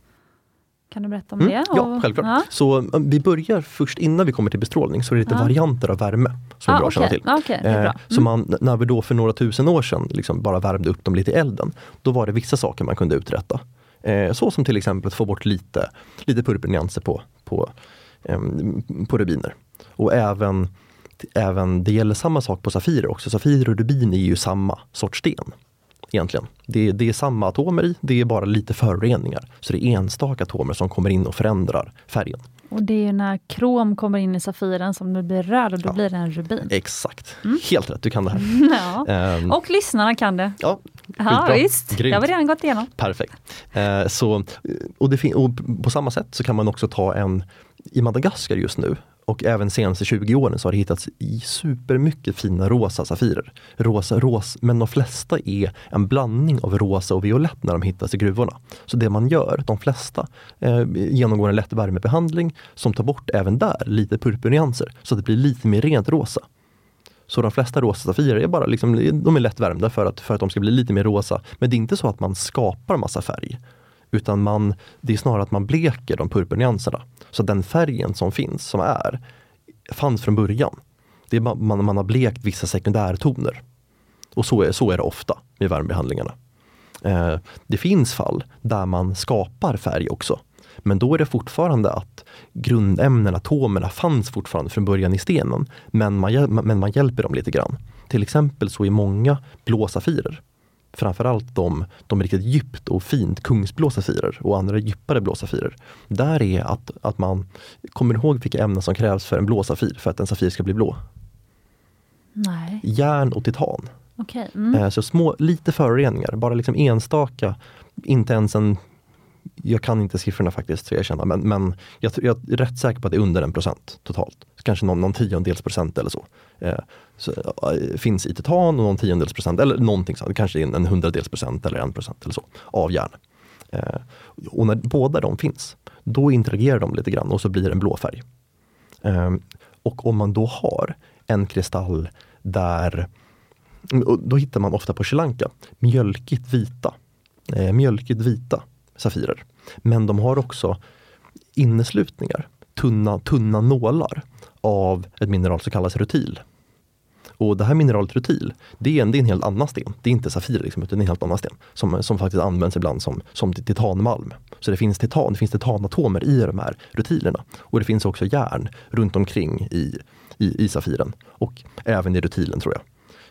Kan du berätta om Mm, det? ja, självklart. Ja. Så eh, vi börjar först innan vi kommer till bestrålning så är det lite Ja. varianter av värme som är Ah, bra att känna till. Ah, är bra. Eh, Så man, när vi då för några tusen år sedan liksom bara värmde upp dem lite i elden, då var det vissa saker man kunde uträtta. Eh, så som till exempel att få bort lite, lite purpurnyanser på, på, på rubiner. Och även, även, det gäller samma sak på safirer också. Safirer och rubin är ju samma sorts sten. Egentligen. Det, det är samma atomer i, det är bara lite föroreningar. Så det är enstaka atomer som kommer in och förändrar färgen. Och det är när krom kommer in i safiren som det blir röd och då Ja. blir det en rubin. Exakt, Mm. helt rätt, du kan det här. Ja. Ehm, Och lyssnarna kan det. ja, Ja, visst, Grymt. det har vi redan gått igenom. Perfekt. Eh, så, och, och på samma sätt så kan man också ta en i Madagaskar just nu och även senaste 20 åren så har det hittats supermycket fina rosa safirer. Rosa, ros, men de flesta är en blandning av rosa och violett när de hittas i gruvorna. Så det man gör, de flesta eh, genomgår en lätt värmebehandling som tar bort även där lite purpurnyanser så att det blir lite mer rent rosa. Så de flesta rosa safirer är bara liksom, de är lätt värmda för att, för att de ska bli lite mer rosa. Men det är inte så att man skapar massa färg. Utan man, det är snarare att man bleker de purpurnyanserna. Så den färgen som finns, som är, fanns från början. Det är man, man har blekt vissa sekundärtoner. Och så är, så är det ofta med värmebehandlingarna. Eh, det finns fall där man skapar färg också. Men då är det fortfarande att grundämnena, atomerna, fanns fortfarande från början i stenen. Men man, men man hjälper dem lite grann. Till exempel så är många blå safirer, framförallt de, de riktigt djupt och fint kungsblå safirer och andra djupare blå safirer. Där är att, att man kommer ihåg vilka ämnen som krävs för en blå safir, för att en safir ska bli blå. Nej, Järn och titan. okej. Mm. Eh, Så små, lite föroreningar, bara liksom enstaka, inte ens en jag kan inte siffrorna faktiskt, ska jag erkänna, men, men jag, jag är rätt säker på att det är under en procent totalt. Kanske någon, någon tiondels procent eller så. Eh, så eh, finns i titan och någon tiondels procent, eller någonting sånt, kanske en, en hundradels procent eller en procent eller så, av järn. Eh, och när båda de finns, då interagerar de lite grann och så blir det en blå färg. Eh, och om man då har en kristall där då hittar man ofta på Sri Lanka mjölkigt vita, eh, mjölkigt vita safirer. Men de har också inneslutningar, tunna, tunna nålar av ett mineral som kallas rutil. Och det här mineralet rutil, det är en, det är en helt annan sten. Det är inte safir, liksom, utan en helt annan sten. Som, som faktiskt används ibland som, som titanmalm. Så det finns, titan, det finns titanatomer i de här rutilerna. Och det finns också järn runt omkring i, i, i safiren. Och även i rutilen tror jag.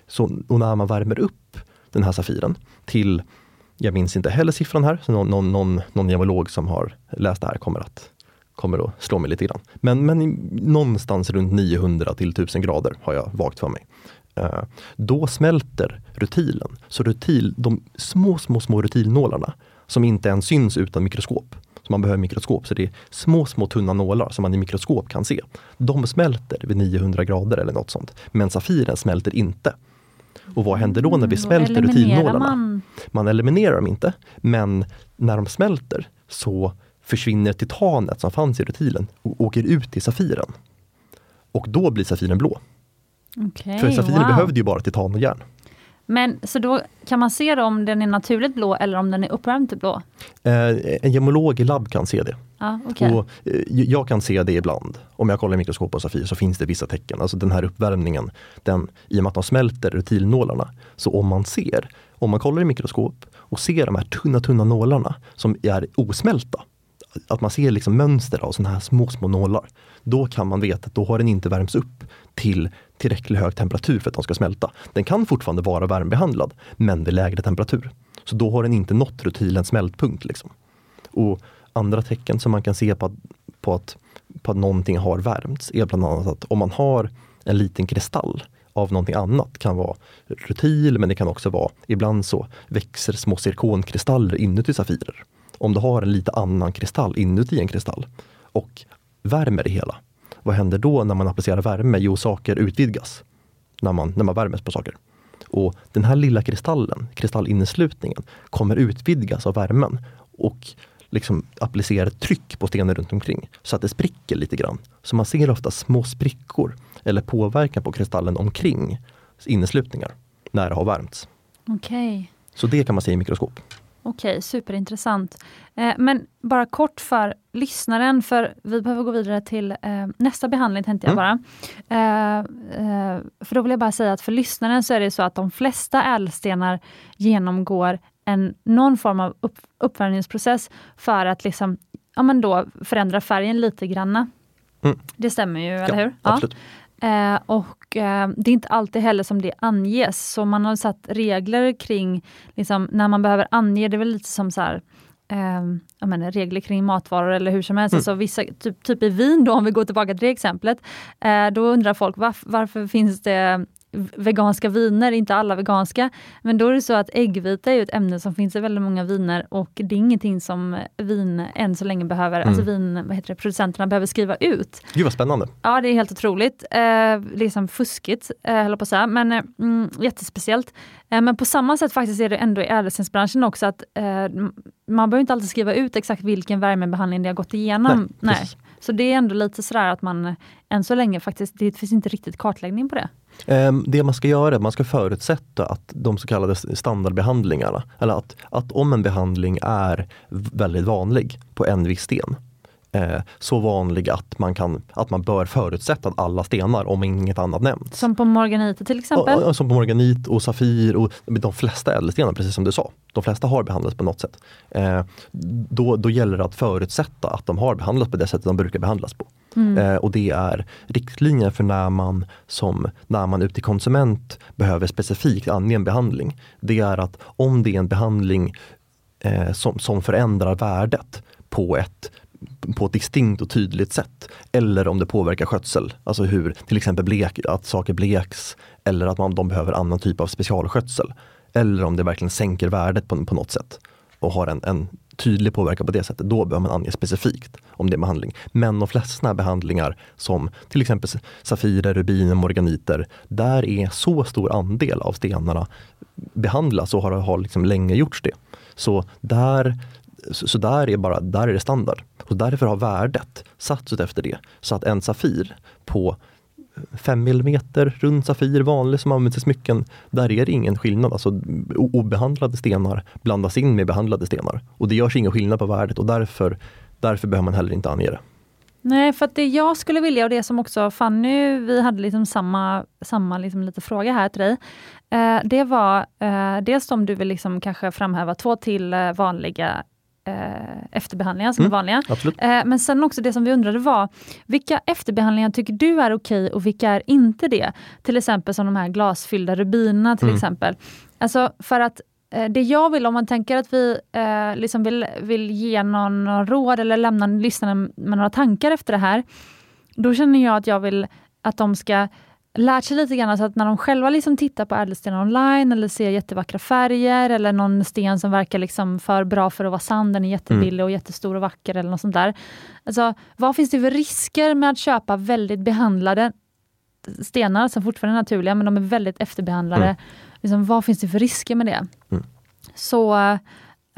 Så, och när man värmer upp den här safiren till, jag minns inte heller siffran här, så någon, någon, någon, någon geolog som har läst det här kommer att, kommer att slå mig lite grann. Men, men i, någonstans runt 900 till 1000 grader har jag vagt för mig. Uh, då smälter rutilen. Så rutil, de små, små, små rutilnålarna som inte ens syns utan mikroskop, så man behöver mikroskop, så det är små, små tunna nålar som man i mikroskop kan se. De smälter vid 900 grader eller något sånt, men Safiren smälter inte. Och vad händer då när vi Mm, smälter eliminerar rutilnålarna? Man... Man eliminerar dem inte, men när de smälter så försvinner titanet som fanns i rutilen och åker ut i Safiren. Och då blir Safiren blå. Okej, För Safiren wow. behövde ju bara titan och järn. Men så då kan man se då om den är naturligt blå eller om den är uppvärmd till blå? Eh, en gemolog i labb kan se det. Ja, okej. Och, eh, jag kan se det ibland. Om jag kollar i mikroskop på Safir så finns det vissa tecken. Alltså den här uppvärmningen, den, i och med att de smälter rutilnålarna. Så om man ser, om man kollar i mikroskop och ser de här tunna, tunna nålarna som är osmälta. Att man ser liksom mönster av sådana här små, små nålar. Då kan man veta att då har den inte värmts upp till tillräckligt hög temperatur för att de ska smälta. Den kan fortfarande vara värmebehandlad, men vid lägre temperatur. Så då har den inte nått rutilens smältpunkt. Liksom. Och andra tecken som man kan se på att, på att, på att någonting har värmts är bland annat att om man har en liten kristall av någonting annat, kan vara rutil men det kan också vara, ibland så växer små zirkonkristaller inuti Safirer. Om du har en lite annan kristall inuti en kristall och värmer det hela, vad händer då när man applicerar värme? Jo, saker utvidgas när man, när man värmer på saker. Och den här lilla kristallen, kristallinneslutningen, kommer utvidgas av värmen och liksom applicera tryck på stenen runt omkring så att det spricker lite grann. Så man ser ofta små sprickor eller påverkan på kristallen omkring inneslutningar när det har värmts. Okej. Så det kan man se i mikroskop. Okej, superintressant. Eh, men bara kort för lyssnaren, för vi behöver gå vidare till eh, nästa behandling tänkte jag bara. Eh, eh, för då vill jag bara säga att för lyssnaren så är det så att de flesta ädelstenar genomgår en, någon form av upp, uppvärmningsprocess för att liksom, ja, men då förändra färgen lite granna. Mm. Det stämmer ju, eller Ja, hur? Absolut. Eh, och eh, det är inte alltid heller som det anges, så man har satt regler kring liksom, när man behöver ange, det är väl lite som så här, eh, jag menar, regler kring matvaror eller hur som helst. Mm. Alltså vissa, typ, typ i vin då, om vi går tillbaka till det exemplet, eh, då undrar folk varf, varför finns det veganska viner, inte alla veganska. Men då är det så att äggvita är ett ämne som finns i väldigt många viner och det är ingenting som vin än så länge behöver, Mm. alltså vin, vad heter det, producenterna behöver skriva ut. Gud vad spännande. Ja, det är helt otroligt. Eh, liksom fuskigt, eh, höll på att säga, men eh, mm, jättespeciellt. Eh, men på samma sätt faktiskt är det ändå i ädelstensbranschen också att eh, man behöver inte alltid skriva ut exakt vilken värmebehandling det har gått igenom. Nej, precis. Så det är ändå lite sådär att man än så länge faktiskt, det finns inte riktigt kartläggning på det. Ehm, det man ska göra, är att man ska förutsätta att de så kallade standardbehandlingarna, eller att, att om en behandling är väldigt vanlig på en viss sten, eh, så vanlig att man, kan, att man bör förutsätta att alla stenar, om inget annat nämns. Som på morganiter till exempel. Och, och, som på morganit och safir och de flesta ädelstenar, precis som du sa. De flesta har behandlats på något sätt. Eh, då, då gäller det att förutsätta att de har behandlats på det sättet de brukar behandlas på. Mm. Eh, och det är riktlinjer för när man som när man ute i konsument behöver specifikt ange en behandling. Det är att om det är en behandling eh, som, som förändrar värdet på ett på ett distinkt och tydligt sätt. Eller om det påverkar skötsel, alltså hur till exempel blek, att saker bleks eller att man, de behöver annan typ av specialskötsel. Eller om det verkligen sänker värdet på, på något sätt och har en, en tydlig påverkan på det sättet, då behöver man ange specifikt om det är behandling. Men de flesta behandlingar som till exempel safirer, rubiner, morganiter, där är så stor andel av stenarna behandlas och har, har liksom länge gjorts det. Så där, så så där, är bara, där är det standard. Och därför har värdet satts ut efter det. Så att en Safir på 5 mm rund Safir, vanlig som används i smycken, där är det ingen skillnad. Alltså obehandlade stenar blandas in med behandlade stenar. Och det görs ingen skillnad på värdet och därför, därför behöver man heller inte ange det. Nej, för att det jag skulle vilja och det som också Fanny, vi hade liksom samma, samma liksom lite fråga här till dig. Eh, det var eh, dels om du vill liksom kanske framhäva två till eh, vanliga eh, efterbehandlingar som Mm. är vanliga. Eh, men sen också det som vi undrade var, vilka efterbehandlingar tycker du är okej och vilka är inte det? Till exempel som de här glasfyllda rubinerna till Mm. exempel. Alltså för att eh, det jag vill, om man tänker att vi eh, liksom vill, vill ge någon, någon råd eller lämna lyssnarna med några tankar efter det här, då känner jag att jag vill att de ska lärt sig lite grann så att när de själva liksom tittar på ädelstenar online eller ser jättevackra färger eller någon sten som verkar liksom för bra för att vara sann, den är jättebillig mm. och jättestor och vacker eller något sånt där. Alltså, vad finns det för risker med att köpa väldigt behandlade stenar som fortfarande är naturliga men de är väldigt efterbehandlade? Mm. Liksom, vad finns det för risker med det? Mm. Så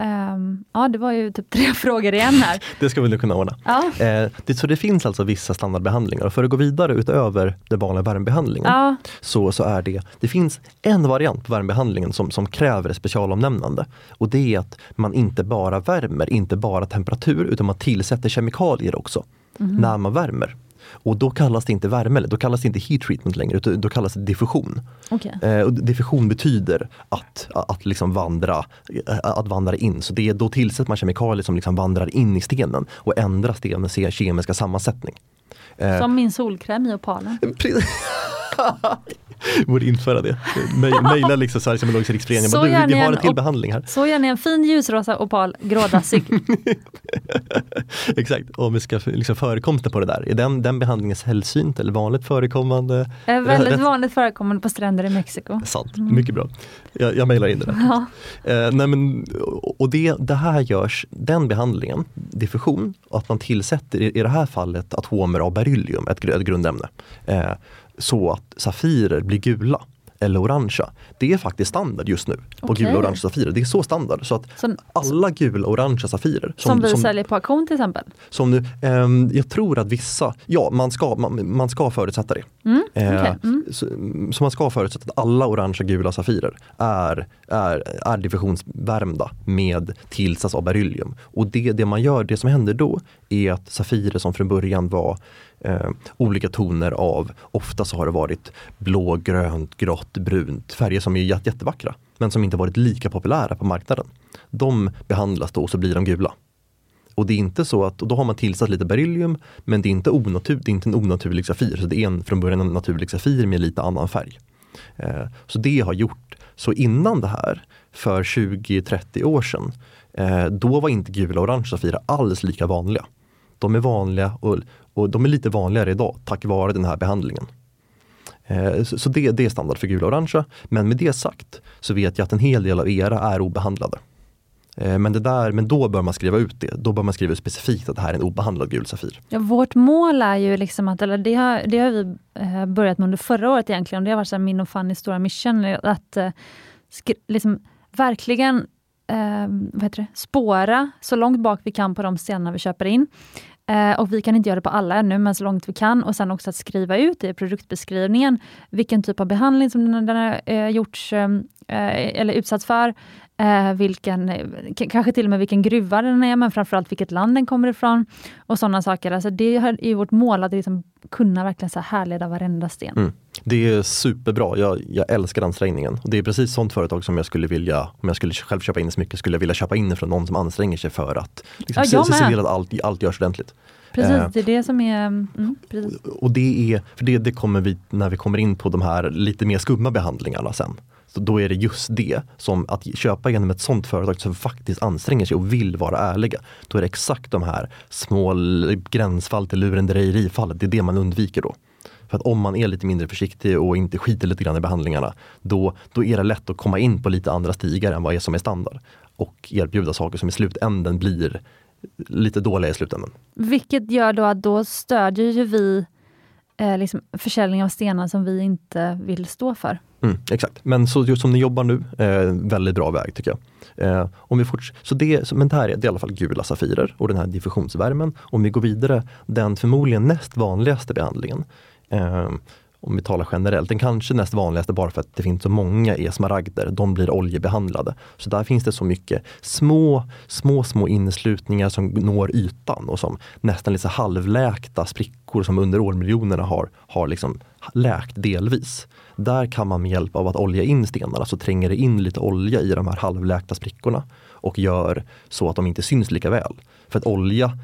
Um, ja, det var ju typ tre frågor igen här. det ska vi nu kunna ordna. Ja. Eh, det, så det finns alltså vissa standardbehandlingar och för att gå vidare utöver den vanliga värmebehandlingen ja. så, så är det, det finns en variant på värmebehandlingen som, som kräver specialomnämnande. Och det är att man inte bara värmer, inte bara temperatur, utan man tillsätter kemikalier också mm. när man värmer. Och då kallas det inte värme, då kallas det inte heat treatment längre, utan då kallas det diffusion. Okay. Eh, och diffusion betyder att, att, liksom vandra, eh, att vandra in, så det, då tillsätter man kemikalier som liksom vandrar in i stenen och ändrar stenens kemiska sammansättning. Eh, som min solkräm i opalen. Borde införa det. Mejla liksom Sveriges Gemologiska riksförening. Så du, vi har en till behandling här. Så gör ni en fin ljusrosa opal, grådassig. Exakt, om vi ska liksom förekomsten på det där. Är den, den behandlingen sällsynt eller vanligt förekommande? Är väldigt vanligt förekommande på stränder i Mexiko. Sant, mm. mycket bra. Jag, jag mejlar in det. Där. Ja. Eh, nej men, och det, det här görs, den behandlingen, diffusion, att man tillsätter i, i det här fallet atomer av beryllium, ett, ett grundämne. Eh, så att Safirer blir gula eller orangea. Det är faktiskt standard just nu på okay. gula och orange safirer. Det är så standard så att så, alla gula och orangea safirer. Som, som vi som, säljer på auktion till exempel? Som nu, eh, jag tror att vissa, ja man ska, man, man ska förutsätta det. Mm, okay. eh, mm. så, så, man ska förutsätta att alla orangea gula safirer är, är, är diffusionsvärmda med tillsats av beryllium. Och det, det man gör, det som händer då är att safirer som från början var eh, olika toner av, ofta så har det varit blå, grönt, grått, brunt, färger som är jättevackra men som inte varit lika populära på marknaden. De behandlas då och så blir de gula. Och det är inte så att, och då har man tillsatt lite beryllium men det är inte, onatur, det är inte en onaturlig safir, så det är en, från början en naturlig safir med lite annan färg. Eh, så det har gjort, så innan det här, för 20-30 år sedan, eh, då var inte gula och orange safirer alls lika vanliga. De är vanliga och, och de är lite vanligare idag tack vare den här behandlingen. Eh, så det, det är standard för gula och orangea. Men med det sagt så vet jag att en hel del av era är obehandlade. Eh, men, det där, men då bör man skriva ut det. Då bör man skriva ut specifikt att det här är en obehandlad gul Safir. Ja, vårt mål är ju liksom att, eller det har, det har vi eh, börjat med under förra året egentligen. Det har varit min och Fannys stora mission. Eh, att eh, liksom, verkligen eh, vad heter det, spåra så långt bak vi kan på de stenar vi köper in. Eh, och vi kan inte göra det på alla ännu, men så långt vi kan. Och sen också att skriva ut i produktbeskrivningen vilken typ av behandling som den, den har eh, gjorts ehm, eh, eller utsatts för. Eh, vilken, kanske till och med vilken gruva den är, men framförallt vilket land den kommer ifrån. Och sådana saker. Alltså det är vårt mål, att liksom kunna verkligen så härleda varenda sten. Mm. Det är superbra, jag, jag älskar ansträngningen. Det är precis sånt företag som jag skulle vilja, om jag skulle själv köpa in smycke, skulle jag vilja köpa in från någon som anstränger sig för att liksom, ja, se, se till att allt, allt görs ordentligt. Precis, eh, det är det som är... Mm, och det är, för det, det kommer vi, när vi kommer in på de här lite mer skumma behandlingarna sen. Så då är det just det, som att köpa genom ett sånt företag som faktiskt anstränger sig och vill vara ärliga. Då är det exakt de här små gränsfall till lurendrejerifallet, det är det man undviker då. För att om man är lite mindre försiktig och inte skiter lite grann i behandlingarna, då, då är det lätt att komma in på lite andra stigar än vad är som är standard. Och erbjuda saker som i slutänden blir lite dåliga i slutändan. Vilket gör då att då stödjer ju vi eh, liksom försäljning av stenar som vi inte vill stå för. Mm, exakt, men så just som ni jobbar nu, eh, väldigt bra väg tycker jag. Eh, om vi forts så det, men det här är, det är i alla fall gula safirer och den här diffusionsvärmen. Om vi går vidare, den förmodligen näst vanligaste behandlingen eh, Ehm, om vi talar generellt, den kanske näst vanligaste bara för att det finns så många är smaragder, de blir oljebehandlade. Så där finns det så mycket små, små, små inneslutningar som når ytan och som nästan lite halvläkta sprickor som under årmiljonerna har, har liksom läkt delvis. Där kan man med hjälp av att olja in stenarna så tränger det in lite olja i de här halvläkta sprickorna och gör så att de inte syns lika väl. För att olja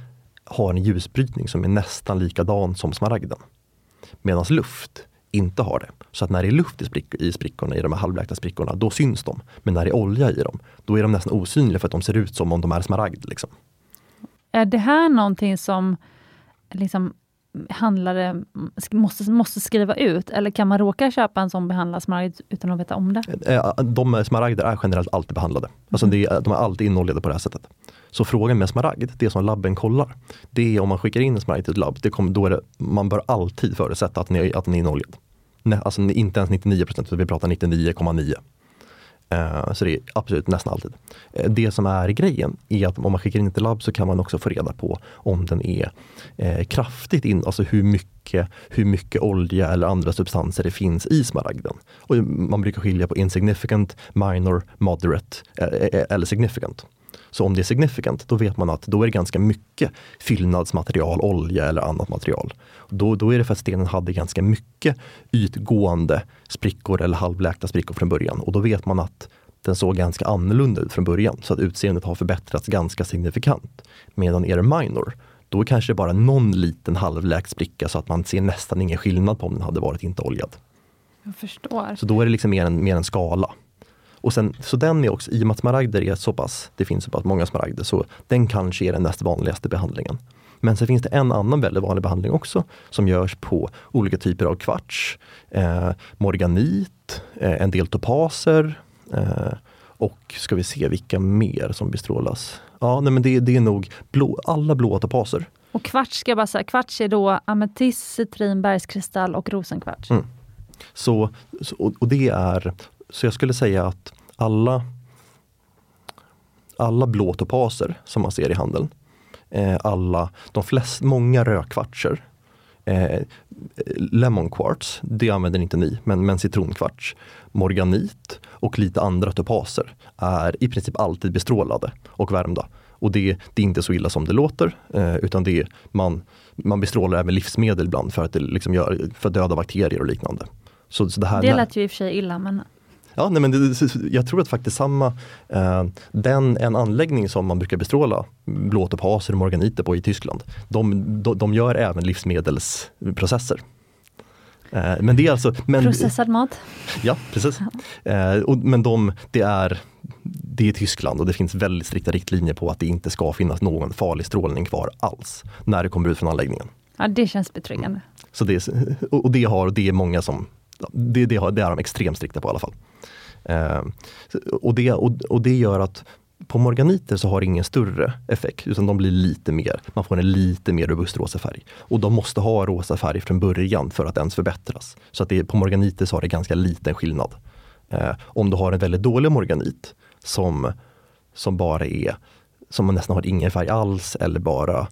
har en ljusbrytning som är nästan likadan som smaragden. Medan luft inte har det. Så att när det är luft i, sprick i sprickorna, i de här halvläkta sprickorna, då syns de. Men när det är olja i dem, då är de nästan osynliga för att de ser ut som om de är smaragd. Liksom. Är det här någonting som liksom handlare måste, måste skriva ut? Eller kan man råka köpa en sån behandlad smaragd utan att veta om det? Eh, de smaragder är generellt alltid behandlade. Alltså mm. det, de är alltid inoljade på det här sättet. Så frågan med smaragd, det som labben kollar, det är om man skickar in en smaragd till ett labb, det kommer, då är det, man bör alltid förutsätta att den är, att den är inoljad. Nej, alltså inte ens 99 procent, vi pratar 99,9. Uh, eh, så det är absolut nästan alltid. Uh, det som är grejen är att om man skickar in till labb så kan man också få reda på om den är uh, kraftigt in, alltså hur mycket, hur mycket olja eller andra substanser det finns i smaragden. Och man brukar skilja på insignificant, minor, moderate eller significant. Så om det är significant, då vet man att då är det ganska mycket fyllnadsmaterial, olja eller annat material. Då, då är det för att stenen hade ganska mycket ytgående sprickor eller halvläkta sprickor från början. Och då vet man att den såg ganska annorlunda ut från början. Så att utseendet har förbättrats ganska signifikant. Medan är det minor, då är det kanske bara någon liten halvläkt spricka så att man ser nästan ingen skillnad på om den hade varit inte oljad. Jag förstår. Så då är det liksom mer en, mer en skala. Och sen, så den är också, i och med att smaragder är så pass, det finns så pass många smaragder, så den kanske är den näst vanligaste behandlingen. Men sen finns det en annan väldigt vanlig behandling också som görs på olika typer av kvarts, eh, morganit, eh, en del topaser eh, och ska vi se vilka mer som bestrålas. Ja, nej, men det, det är nog blå, alla blåa topaser. Och kvarts ska jag bara säga, kvarts är då ametist, citrin, bergskristall och rosenkvarts. Mm. Så, så, och det är så jag skulle säga att alla, alla blå topaser som man ser i handeln, eh, alla, de flest, många rödkvartser, eh, lemon quartz, det använder inte ni, men, men citronkvarts, morganit och lite andra topaser är i princip alltid bestrålade och värmda. Och det, det är inte så illa som det låter, eh, utan det man, man bestrålar även livsmedel ibland för att, det liksom gör, för att döda bakterier och liknande. Så, så det, här, det lät ju i och för sig illa men Ja, nej, men det, jag tror att faktiskt samma, eh, den, en anläggning som man brukar bestråla blåtopaser och morganiter på i Tyskland, de, de, de gör även livsmedelsprocesser. Eh, men det är alltså, men, Processad mat? Ja, precis. Eh, och, men de, det, är, det är Tyskland och det finns väldigt strikta riktlinjer på att det inte ska finnas någon farlig strålning kvar alls när det kommer ut från anläggningen. Ja, det känns betryggande. Mm. Så det, och det har, det är många som, det, det, det är de extremt strikta på i alla fall. Eh, och, det, och, och det gör att på morganiter så har det ingen större effekt utan de blir lite mer, man får en lite mer robust rosa färg. Och de måste ha rosa färg från början för att ens förbättras. Så att det, på morganiter så har det ganska liten skillnad. Eh, om du har en väldigt dålig morganit som, som bara är, som man nästan har ingen färg alls eller bara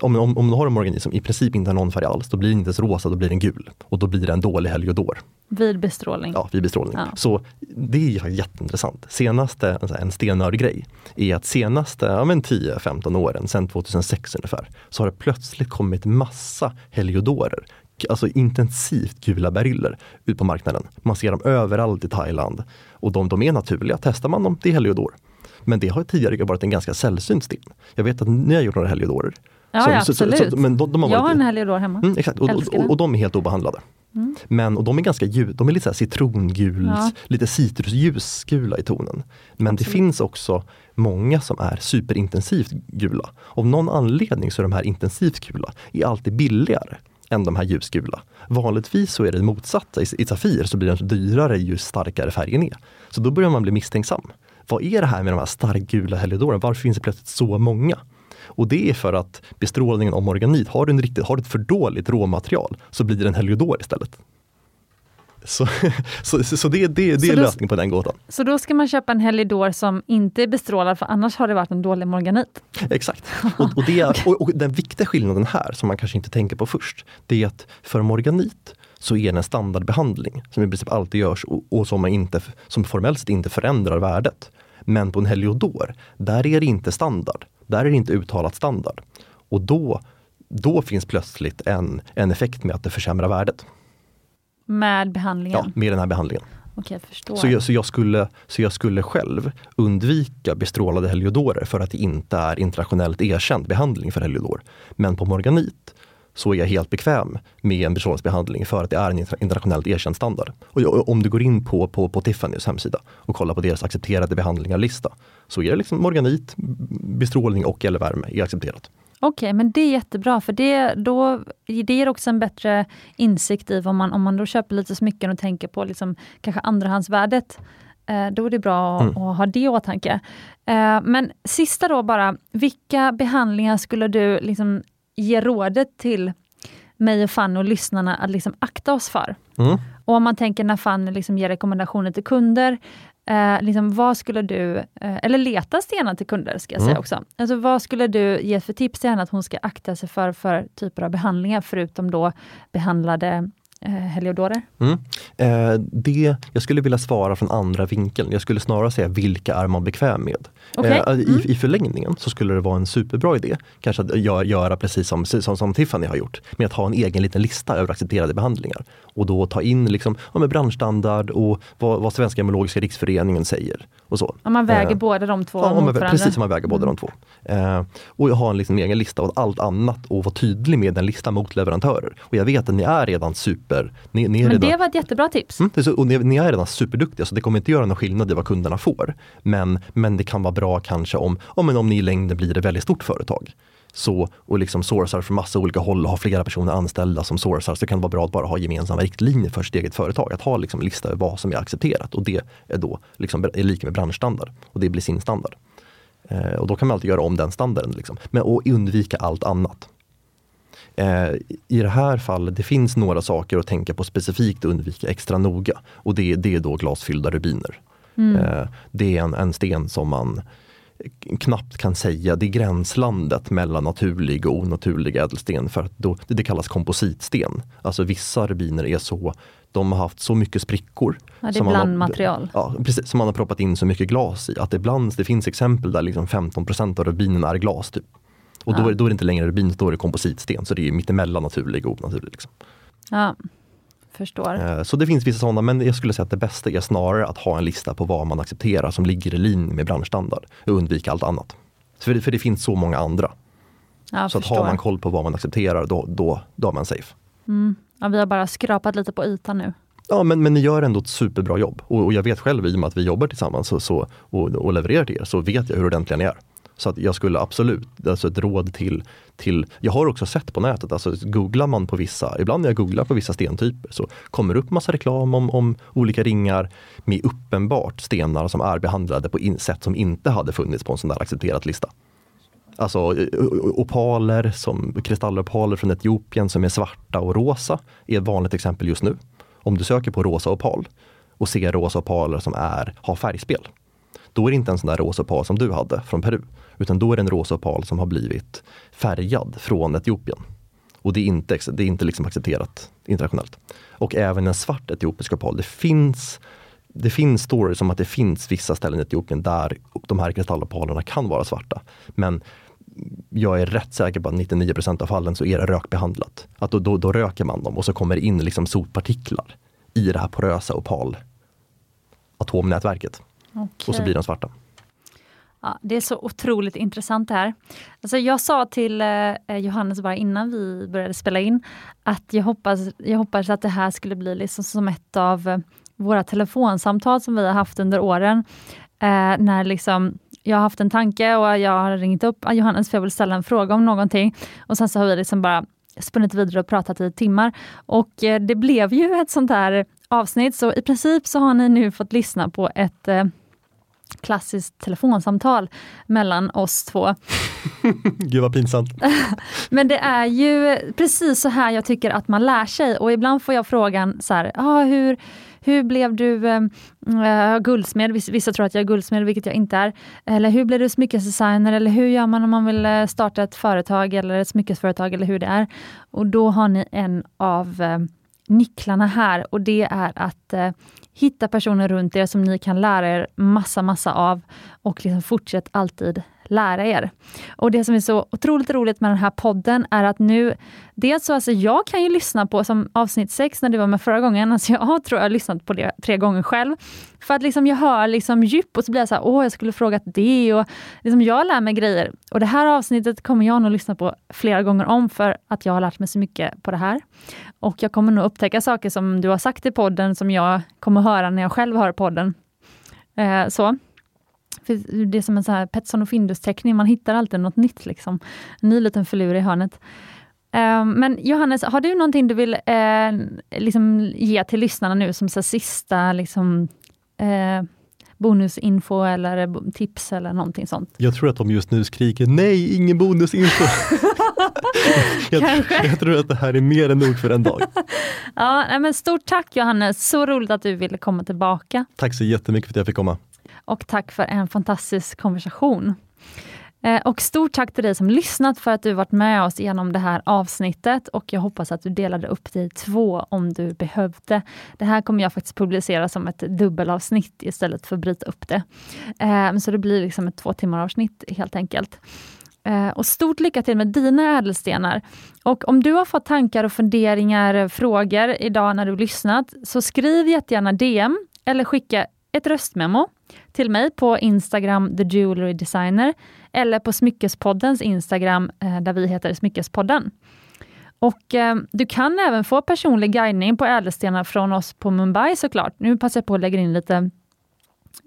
om, om, om du har en morganit som i princip inte har någon färg alls, då blir den inte ens rosa, då blir den gul. Och då blir det en dålig heliodor. Vid bestrålning? Ja, vid bestrålning. Ja. Så det är jätteintressant. Senaste, en stenörd grej, är att senaste ja, 10-15 åren, sedan 2006 ungefär, så har det plötsligt kommit massa heliodorer. Alltså intensivt gula beryller ut på marknaden. Man ser dem överallt i Thailand. Och de, de är naturliga, testar man dem, det är heliodor. Men det har tidigare varit en ganska sällsynt sten. Jag vet att ni har gjort några heliodorer. Ja, så, ja absolut. Så, men de, de har jag har en heliodor hemma. Mm, exakt, och, och, och, och, de är helt obehandlade. Mm. Men och de är ganska ljus, de är lite så citrongul, ja. lite citrusljusgula i tonen. Men Absolut. det finns också många som är superintensivt gula. Av någon anledning så är de här intensivt gula är alltid billigare än de här ljusgula. Vanligtvis så är det motsatta. I, i Safir så blir den dyrare ju starkare färgen är. Så då börjar man bli misstänksam. Vad är det här med de här starkt gula helidorerna? Varför finns det plötsligt så många? Och det är för att bestrålningen av morganit, har du, en riktigt, har du ett för dåligt råmaterial så blir det en heliodor istället. Så, så, så det, det, det är lösningen på den gåtan. Så då ska man köpa en Helidor som inte är bestrålad för annars har det varit en dålig morganit? Exakt. Och, och, det, och, och den viktiga skillnaden här som man kanske inte tänker på först, det är att för morganit så är det en standardbehandling som i princip alltid görs och, och som, man inte, som formellt sett inte förändrar värdet. Men på en Heliodor, där är det inte standard. Där är det inte uttalat standard. Och då, då finns plötsligt en, en effekt med att det försämrar värdet. Med behandlingen? Ja, med den här behandlingen. Okej, förstår. Så, jag, så, jag skulle, så jag skulle själv undvika bestrålade heliodorer för att det inte är internationellt erkänd behandling för heliodor. Men på morganit så är jag helt bekväm med en bestrålningsbehandling för att det är en internationellt erkänd standard. Och om du går in på, på, på Tiffany's hemsida och kollar på deras accepterade behandlingar-lista så är det liksom morganit, bestrålning och eller värme är accepterat. Okej, okay, men det är jättebra för det, då, det ger också en bättre insikt i vad man, om man då köper lite smycken och tänker på liksom, kanske andrahandsvärdet. Eh, då är det bra mm. att ha det i åtanke. Eh, men sista då bara, vilka behandlingar skulle du liksom ge rådet till mig och Fanny och lyssnarna att liksom akta oss för? Mm. Och om man tänker när Fanny liksom ger rekommendationer till kunder, Eh, liksom, vad skulle du, eh, eller leta stenar till kunder, ska jag mm. säga också. Alltså, vad skulle du ge för tips till henne att hon ska akta sig för, för typer av behandlingar, förutom då behandlade eh, Heliodorer? Mm. Eh, det, jag skulle vilja svara från andra vinkeln. Jag skulle snarare säga vilka är man bekväm med? Okay. Eh, mm. i, I förlängningen så skulle det vara en superbra idé, kanske att gör, göra precis som, som, som Tiffany har gjort, med att ha en egen liten lista över accepterade behandlingar. Och då ta in liksom, ja, med branschstandard och vad, vad Svenska Gemologiska Riksföreningen säger. Och så. Ja, man väger eh, båda de två ja, man, Precis, som man väger båda mm. de två. Eh, och har en liksom egen lista och allt annat och vara tydlig med den listan mot leverantörer. Och jag vet att ni är redan super... Ni, ni är Men redan, det var ett jättebra tips. Mm, och ni, ni, är redan superduktiga så det kommer inte göra någon skillnad i vad kunderna får. Men, men det kan vara bra kanske om, om, om ni i längden blir ett väldigt stort företag så, och liksom sourcar från massa olika håll och har flera personer anställda som sourcar så kan det vara bra att bara ha gemensamma riktlinjer för sitt eget företag. Att ha liksom lista över vad som är accepterat och det är då liksom är lika med branschstandard och det blir sin standard. Eh, och då kan man alltid göra om den standarden. Liksom. Men och undvika allt annat. Eh, I det här fallet, det finns några saker att tänka på specifikt och undvika extra noga. Och det, det är då glasfyllda rubiner. Mm. Eh, det är en, en sten som man knappt kan säga, det är gränslandet mellan naturlig och onaturlig ädelsten för att då, det, kallas kompositsten. Alltså vissa rubiner är så, de har haft så mycket sprickor. Ja, det är blandmaterial. Ja, precis, som man har proppat in så mycket glas i att ibland, det finns exempel där liksom 15% av rubinen är glas. Typ. Och ja. då, är, då är det inte längre rubin, då är det kompositsten. Så det är mittemellan naturlig och onaturlig. Liksom. Ja. Förstår. Eh, så det finns vissa sådana, men jag skulle säga att det bästa är snarare att ha en lista på vad man accepterar som ligger i linje med branschstandard och undvika allt annat. För det, för det finns så många andra. Ja, så att har man koll på vad man accepterar, då, då, då är man safe. Mm. Ja, vi har bara skrapat lite på ytan nu. Ja, men, men ni gör ändå ett superbra jobb. Och, och jag vet själv, i och med att vi jobbar tillsammans så, så, och, och levererar till er, så vet jag hur ordentliga ni är. Så att jag skulle absolut, alltså ett råd till, till, jag har också sett på nätet, alltså googlar man på vissa, ibland när jag googlar på vissa stentyper så kommer det upp massa reklam om, om olika ringar med uppenbart stenar som är behandlade på sätt som inte hade funnits på en sån där accepterad lista. Alltså eh, eh, opaler, som kristallopaler från Etiopien som är svarta och rosa är ett vanligt exempel just nu. Om du söker på rosa opal och ser rosa opaler som är, har färgspel, då är det inte en sån där rosa opal som du hade från Peru. Utan då är det en rosa opal som har blivit färgad från Etiopien. Och det är inte, det är inte liksom accepterat internationellt. Och även en svart etiopisk opal. Det finns, det finns stories om att det finns vissa ställen i Etiopien där de här kristallopalerna kan vara svarta. Men jag är rätt säker på att 99% av fallen så är det rökbehandlat. Att då, då, då röker man dem och så kommer det in liksom sotpartiklar i det här porösa opal atomnätverket. Okay. Och så blir de svarta. Ja, det är så otroligt intressant det här. Alltså jag sa till eh, Johannes bara innan vi började spela in att jag hoppas, jag hoppas att det här skulle bli liksom som ett av eh, våra telefonsamtal som vi har haft under åren. Eh, när liksom jag har haft en tanke och jag har ringt upp ah, Johannes för jag vill ställa en fråga om någonting. Och sen så har vi liksom bara spunnit vidare och pratat i timmar. Och eh, det blev ju ett sånt här avsnitt, så i princip så har ni nu fått lyssna på ett eh, klassiskt telefonsamtal mellan oss två. Gud vad pinsamt. Men det är ju precis så här jag tycker att man lär sig och ibland får jag frågan så här, ah, hur, hur blev du äh, guldsmed? Vissa, tror att jag är guldsmed, vilket jag inte är. Eller hur blev du smyckesdesigner? Eller hur gör man om man vill eh, starta ett företag eller ett smyckesföretag eller hur det är? Och då har ni en av äh, nycklarna här. Och det är att eh, hitta personer runt er som ni kan lära er massa, massa av. Och liksom fortsätt alltid lära er. Och det som är så otroligt roligt med den här podden är att nu, dels så alltså jag kan ju lyssna på som avsnitt 6 när du var med förra gången, alltså jag tror jag har lyssnat på det tre gånger själv. För att liksom jag hör liksom djup och så blir jag så här, åh jag skulle frågat det och liksom jag lär mig grejer. Och det här avsnittet kommer jag nog lyssna på flera gånger om för att jag har lärt mig så mycket på det här. Och jag kommer nog upptäcka saker som du har sagt i podden som jag kommer höra när jag själv hör podden. Eh, så det är som en så här Petson och Findus-teckning, man hittar alltid något nytt. Liksom. En ny liten filur i hörnet. Um, men Johannes, har du någonting du vill uh, liksom ge till lyssnarna nu som så sista liksom, uh, bonusinfo eller tips eller någonting sånt? Jag tror att de just nu skriker nej, ingen bonusinfo. jag, jag, tror att det här är mer än nog för en dag. ja, men stort tack Johannes, så roligt att du ville komma tillbaka. Tack så jättemycket för att jag fick komma. Och tack för en fantastisk konversation. Eh, och stort tack till dig som lyssnat för att du varit med oss genom det här avsnittet och jag hoppas att du delade upp det i två om du behövde. Det här kommer jag faktiskt publicera som ett dubbelavsnitt istället för att bryta upp det. Eh, så det blir liksom ett två timmar avsnitt helt enkelt. Eh, och stort lycka till med dina ädelstenar. Och om du har fått tankar och funderingar, frågor idag när du lyssnat, så skriv jättegärna DM eller skicka ett röstmemo till mig på Instagram, The Jewelry Designer, eller på Smyckespoddens Instagram, eh, där vi heter Smyckespodden. Och eh, Du kan även få personlig guidning på ädelstenar från oss på Mumbai såklart. Nu passar jag på att lägga in lite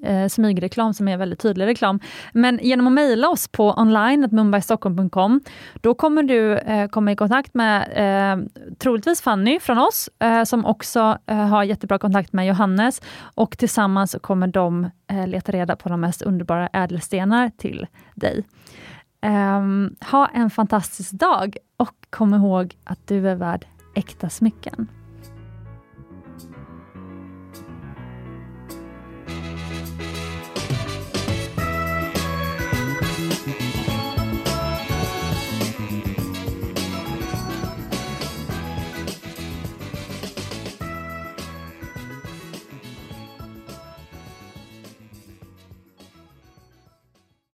eh, smygreklam som är väldigt tydlig reklam. Men genom att mejla oss på online.mumbaistockholm.com, då kommer du eh, komma i kontakt med eh, troligtvis Fanny från oss, eh, som också eh, har jättebra kontakt med Johannes och tillsammans kommer de eh, leta reda på de mest underbara ädelstenar till dig. Um, ha en fantastisk dag och kom ihåg att du är värd äkta smycken.